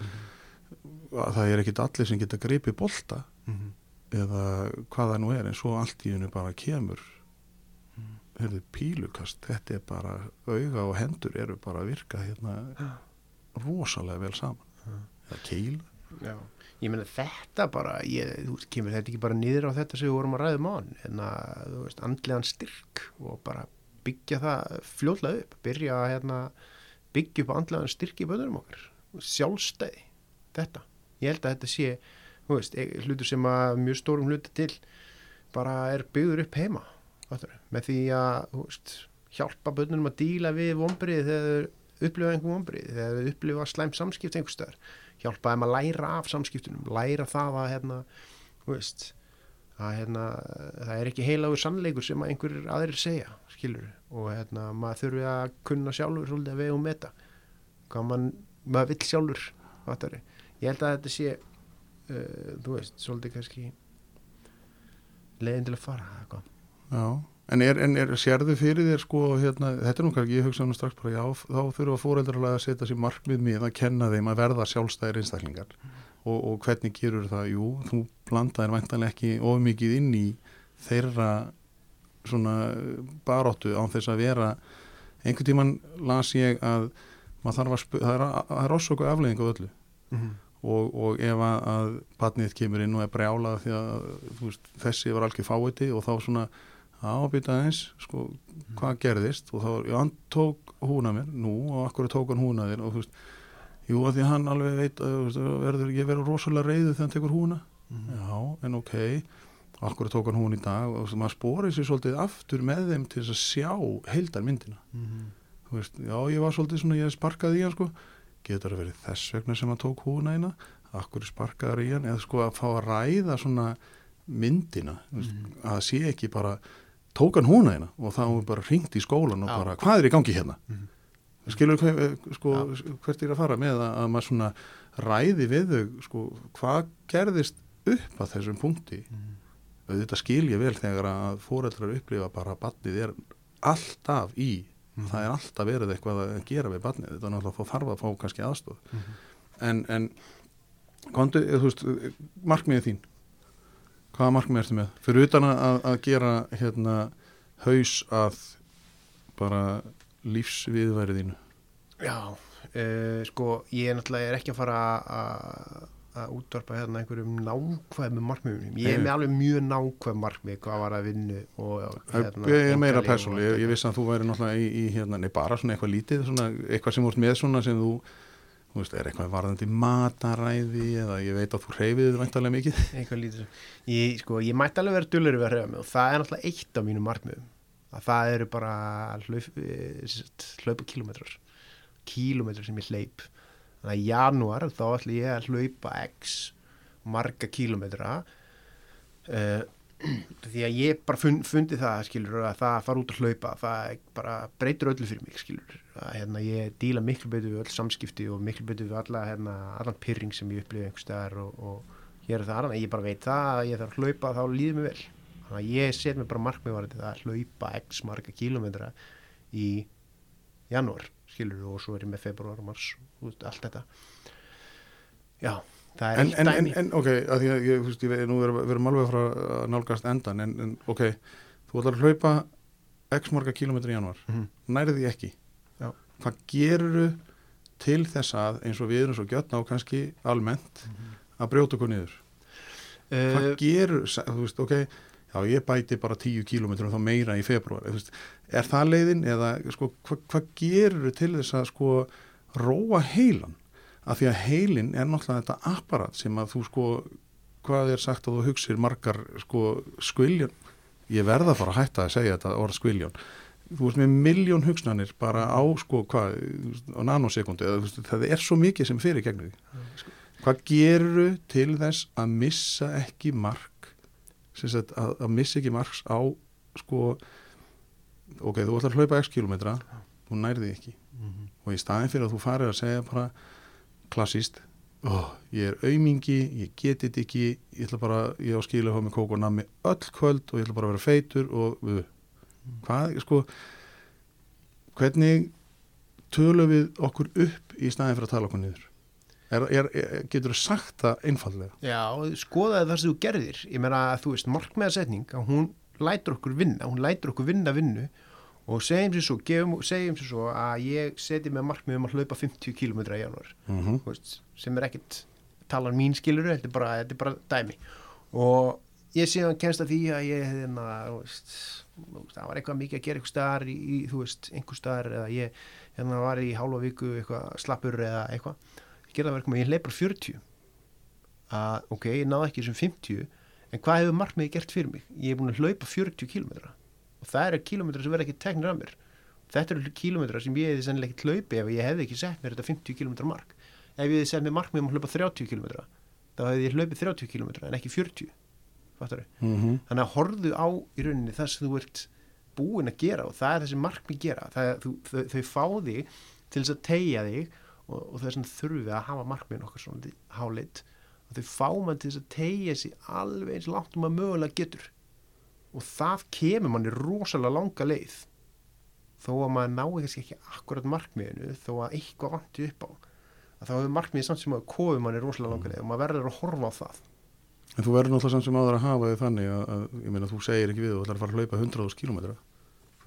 að það er ekkit allir sem geta greipið bolta eða hvað það nú er en svo allt í hennu bara kemur heyrðu, pílukast, þetta er bara auga og hendur eru bara að virka hérna rosalega vel saman eða keil Já, ég meina þetta bara ég, þú veist, kemur þetta ekki bara niður á þetta sem við vorum að ræða um án en að, þú veist, andlegan styrk og bara byggja það fljóðlega upp, byrja að hérna, byggja upp andlegan styrk í böðurum okkar. Sjálfstæði, þetta. Ég held að þetta sé, þú veist e- hlutur sem að mjög stórum hluti til bara er byggður upp heima fattarðu, með því að, þú veist hjálpa bönnum að díla við vombrið þegar þau upplifa einhver vombrið þegar þau upplifa slæm samskipt einhver stöðar hjálpa þeim að læra af samskiptunum læra það að hérna, veist að hérna, það er ekki heilagur sannleikur sem að einhverjir aðrir segja skilur, og hérna, maður þurfi að kunna sjálfur svolítið að vega um þetta hvað man, maður vill sjálfur fattari. ég held að þetta sé uh, þú veist, svolítið kannski leiðin til að fara eða hvað. Já, en er, en er sérðu fyrir þér sko, hérna, þetta er nú kannski, ég hugsa um strax bara, já, þá þurfa fóreldrarlega að setja sér markmið mið að kenna þeim að verða sjálfstæðir einstaklingar. Og, og hvernig gerur það, jú, þú blandaðir væntanlega ekki of mikið inn í þeirra svona baróttu án þess að vera einhvern tíman las ég að maður þarf að, spu- það er, er ásöku afleðing á öllu. Og, og ef að, að batnið kemur inn og er brjálað því að veist, þessi var algjör fáiði og þá svona ábyrta eins sko, hvað gerðist? Og þá, já, hann tók húna mér, nú og akkur tók hann húna þér og þú veist, jú, að því hann alveg veit að þú veist, verður, ég verður rosalega reyðu þegar hann tekur húna, já, en ok akkur tók hann hún í dag? Og þú veist, maður spórið sér svolítið aftur með þeim til að sjá heildar myndina þú veist, já, ég var svolítið svona, ég sparkaði í hann sko, getur það verið þess vegna sem hann tók húna eina, akkur sparkaður í hann, eða sko að fá að ræða svona myndina, þú veist, að tók hann húna eina og þá bara ringt í skólan og bara, hvað er í gangi hérna? Mhm. Skilur hver, sko, hvert er að fara með að, að maður svona ræði við þau, sko, hvað gerðist upp að þessum punkti? Auðvitað skil ég vel þegar að fóreldrar upplifa bara að batnið er alltaf í Mhm. það er alltaf verið eitthvað að gera við barnið, þetta er náttúrulega þá þarf að fá kannski aðstof en, en kontu, þú veist, markmiðið þín hvaða markmið ertu með? fyrir utan að, að gera hérna haus að bara lífsviðværið þínu Já, uh, sko ég er náttúrulega er ekki að fara að útvarpa hérna einhverjum nákvæmum markmiðum. Ég er með alveg mjög nákvæm markmið hvað var að vinnu og hérna, ég er meira persónuleg, ég, ég vissi að þú væri náttúrulega í, í hérna, nei bara svona eitthvað lítið svona, eitthvað sem ert með svona sem þú þú veist, er eitthvað varðandi mataræði eða ég veit að þú hreyfið þið væntalega mikið? Eitthvað svo. ég, sko, ég mætti alveg vera dullur við að hreyfa mig og það er náttúrulega eitt af mínum markmiðum. Að það eru bara hlaup, eh, hlaupa kilómetrar kilómetrar sem ég hleyp. Þannig að í janúar þá ætla ég að hlaupa x marga kilómetra uh, því að ég bara fun, fundi það skilur að það að fara út að hlaupa það bara breytur öllu fyrir mig skilur að hérna, ég díla miklu betur við öll samskipti og miklu betur við alla hérna, allan pyrring sem ég upplifi einhver staðar og, og hér er það annan, ég bara veit það að ég þarf að hlaupa þá líður mér vel. Þannig að ég set mér bara markmið varandi það að hlaupa x marga kilómetra í janúar skilur og svo er ég með februar og mars og allt þetta. Já, það er en, eitt en, en, dæmi. en ok, að því að ég, þú veist, ég veit, nú erum við erum alveg frá að nálgast endan en, en ok, þú ætlar að hlaupa x marga kilometri í januar Mhm. nærið því ekki. Já. hvað gerur til þess að eins og við erum svo gjötna og kannski almennt að brjóta okkur niður? Hvað uh, gerur, þú veist, ok já, ég bæti bara 10 kílómetrum þá meira í februar, veist, er það leiðin eða, sko, hvað hva gerur til þess að, sko, róa heilan af því að heilin er náttúrulega þetta apparat sem að þú, sko hvað er sagt að þú hugsir margar, sko, skviljon ég verða að fara að hætta að segja þetta orð skviljon þú veist með miljón hugsnanir bara á sko hvað, á nanosekundu það er svo mikið sem fyrir gegnum því hvað gerur til þess að missa ekki mark sagt að, að missa ekki marks á sko ok, þú ætlar að hlaupa x kilometra þú nærði ekki. Mhm. og í staðin fyrir að þú farir að segja bara klassíst oh, ég er aumingi, ég geti þetta ekki ég ætla bara, ég á skilja að hafa með kók og nammi öll kvöld og ég ætla bara að vera feitur og uh, hvað, sko hvernig tölum við okkur upp í staðin fyrir að tala okkur niður? Er, er, er, getur þú sagt það einfallega Já, skoðaði það sem þú gerðir. Ég meina að þú veist markmiðasetning að hún lætur okkur vinna, hún lætur okkur vinna vinnu og segjum sér svo, gefum, segjum sér svo að ég seti með markmiðum að hlaupa 50 km í janúar. Mm -hmm. veist, sem er ekkit talan mín skilur, þetta er bara, þetta er bara dæmi. Og ég síðan kemst að því að ég þú veist, það var eitthvað mikið að gera eitthvað staðar í, í, þú veist, einhver staðar eða ég hérna var í hálfa viku eitthvað slappur eða eitthvað. Ég gerði það verkum að ég hleypar 40 að ok, ég náði ekki þessum 50 en hvað hefur markmiði gert fyrir mig? Ég er búin að hlaupa 40 kilometra og það eru kilometra sem verða ekki teknir af mér. Þetta eru kilometra sem ég hefði sennilega ekki hlaupi ef ég hefði ekki sett mér þetta 50 kilometra mark. Ef ég hefði sett mér markmið um að hlaupa 30 km þá hefði ég hlaupið 30 km en ekki 40 fattar Mm þannig að horfðu á í rauninni það sem þú ert búin að gera og það er þessi markmið gera. Það þú, þau, þau fá þig til þess að tegja þig og, og þess að þurfum við að hafa markmiðin okkar svona hálit. Og þau fá mann til þess að tegja sig alveg eins langt um að mögulega getur og það kemur manni rosalega langa leið. Þó að maður nái kannski ekki akkurat markmiðinu þó að eitthvað vanti upp á að þá hefur markmiðið samt sem að kofi manni rosalega langa leið og maður verður að horfa á það. En þú verður náttúrulega samt sem áður að hafa þig þannig að, að ég meina þú segir ekki við þú ætlar að fara að hlaupa 100.000 km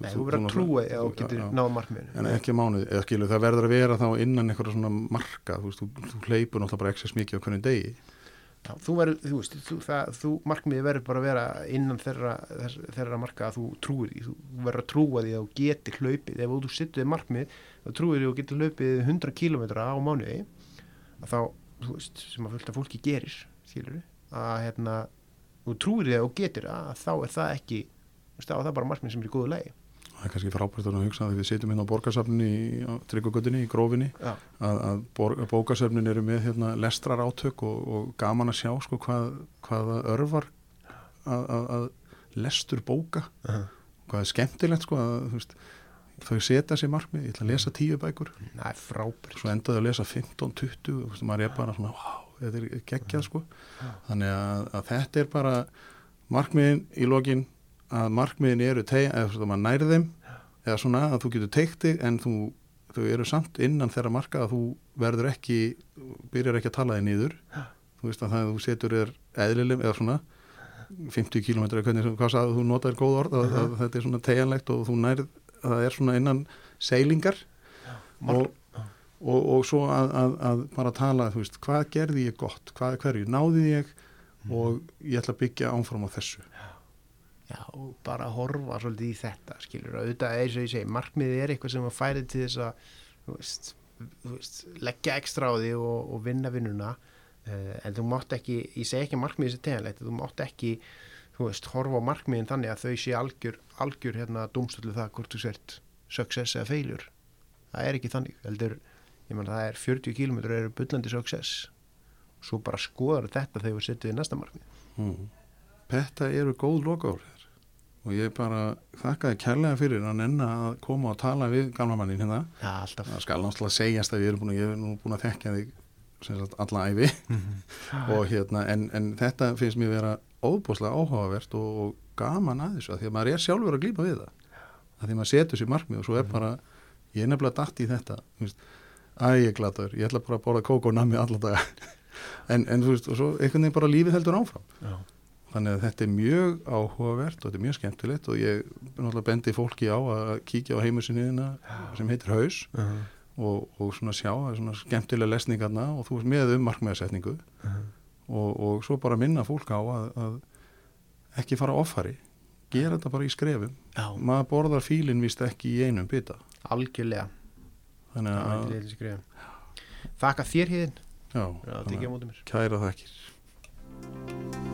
Nei, þú verður að trúa eða þú getur náða markmiðinu. En ekki mánuði, eða skilu, það verður að vera þá innan einhverja svona marka, þú veist, þú, þú hleypur náttúrulega bara excess mikið á hvernig degi Já, þú verður, þú veist, þú, það, þú markmiði verður bara að vera innan þeirra, þeirra marka að þú trúir því, þú verður að trúa því að þú getur hlaupið, ef þú sittur þig markmið þá trúir því að þú getur hlaupið 100 km á mánuði að þá, þú veist, sem að fullta fólki gerir skilur að hérna þú trúir því að þú getur að þá er það ekki, þú veist, þá er það bara markmið sem er í góðu lagi það er kannski frábært að hugsa að við sitjum hérna á borgarsafninni í tryggugötunni í grófinni Já, að, að bor, bókarsafnin eru með hérna, lestrar átök og, og gaman að sjá sko, hvað, hvað það örvar að, að, að lestur bóka. Uh -huh. hvað er skemmtilegt sko, veist, þau setja sér markmið, ég ætla að lesa tíu bækur. Frábært. Svo endaði að lesa 15-20 þú veist, maður er bara svona, wow, þetta er geggjað sko, þannig að, að þetta er bara markmiðin í lokin að markmiðin eru tegja, eða svona að þú getur teikt þig en þú, þau eru samt innan þeirra marka að þú verður ekki byrjar ekki að tala þig niður. Þú veist að það að þú setur þér eðlileg eða svona 50 km hvernig, hvað sagði þú notaðir góð orð að, að þetta er svona tegjanlegt og þú nærð að það er svona innan seilingar. Og, og, og svo að, að, að bara tala, þú veist, hvað gerði ég gott? Hvað hverju, náði ég? Og ég ætla að byggja ánfram á þessu Já, og bara horfa svolítið í þetta, skilur, auðvitað eins og ég segi, markmiðið er eitthvað sem að færi til þess að, þú veist, þú veist leggja ekstra á því og, og vinna vinnuna, uh, en þú mátt ekki, ég segi ekki að markmiðið sé teganlegt, þú mátt ekki, þú veist, horfa á markmiðin þannig að þau sé algjör, algjör hérna dómstölu það hvort þú sért success eða failure. Það er ekki þannig, heldur, ég menn það er 40 km eru byllandi success, svo bara skoðar þetta þegar við setjum í næsta markmið. mm. Þetta eru góð lokaórið og ég bara þakkaði kærlega fyrir að nenna að koma og tala við gamla mannin hérna. Alltaf. það skal náttúrulega segjast að ég er búin að, ég er nú búin að þekka þig alla æfi og hérna en, en þetta finnst mér vera óbúslega áhugavert og, og gaman að þessu að því að maður er sjálfur að glýpa við það. Að því að maður setur sér markmið og svo er bara ég er nefnilega dætt í þetta æ ég er glataður, ég ætla bara að borða kók og nammi alla daga. En, en þú veist, og svo einhvern veginn bara lífið heldur áfram. Já. Þannig að þetta er mjög áhugavert og þetta er mjög skemmtilegt og ég náttúrulega bendi fólki á að kíkja á heimusinniðina sem heitir Haus Uh -huh. og, og svona sjá, það er svona skemmtilega lesningarna og þú veist með um markmiðasetningu og, og svo bara minna fólk á að, að ekki fara offari gera þetta bara í skrefum Já, maður borðar fílinn vist ekki í einum bita algjörlega. þannig Það að, ekki leiðis skrifa. Þakka þér híðin. já, Já, þannig tekið á að móti mér. kæra þakkir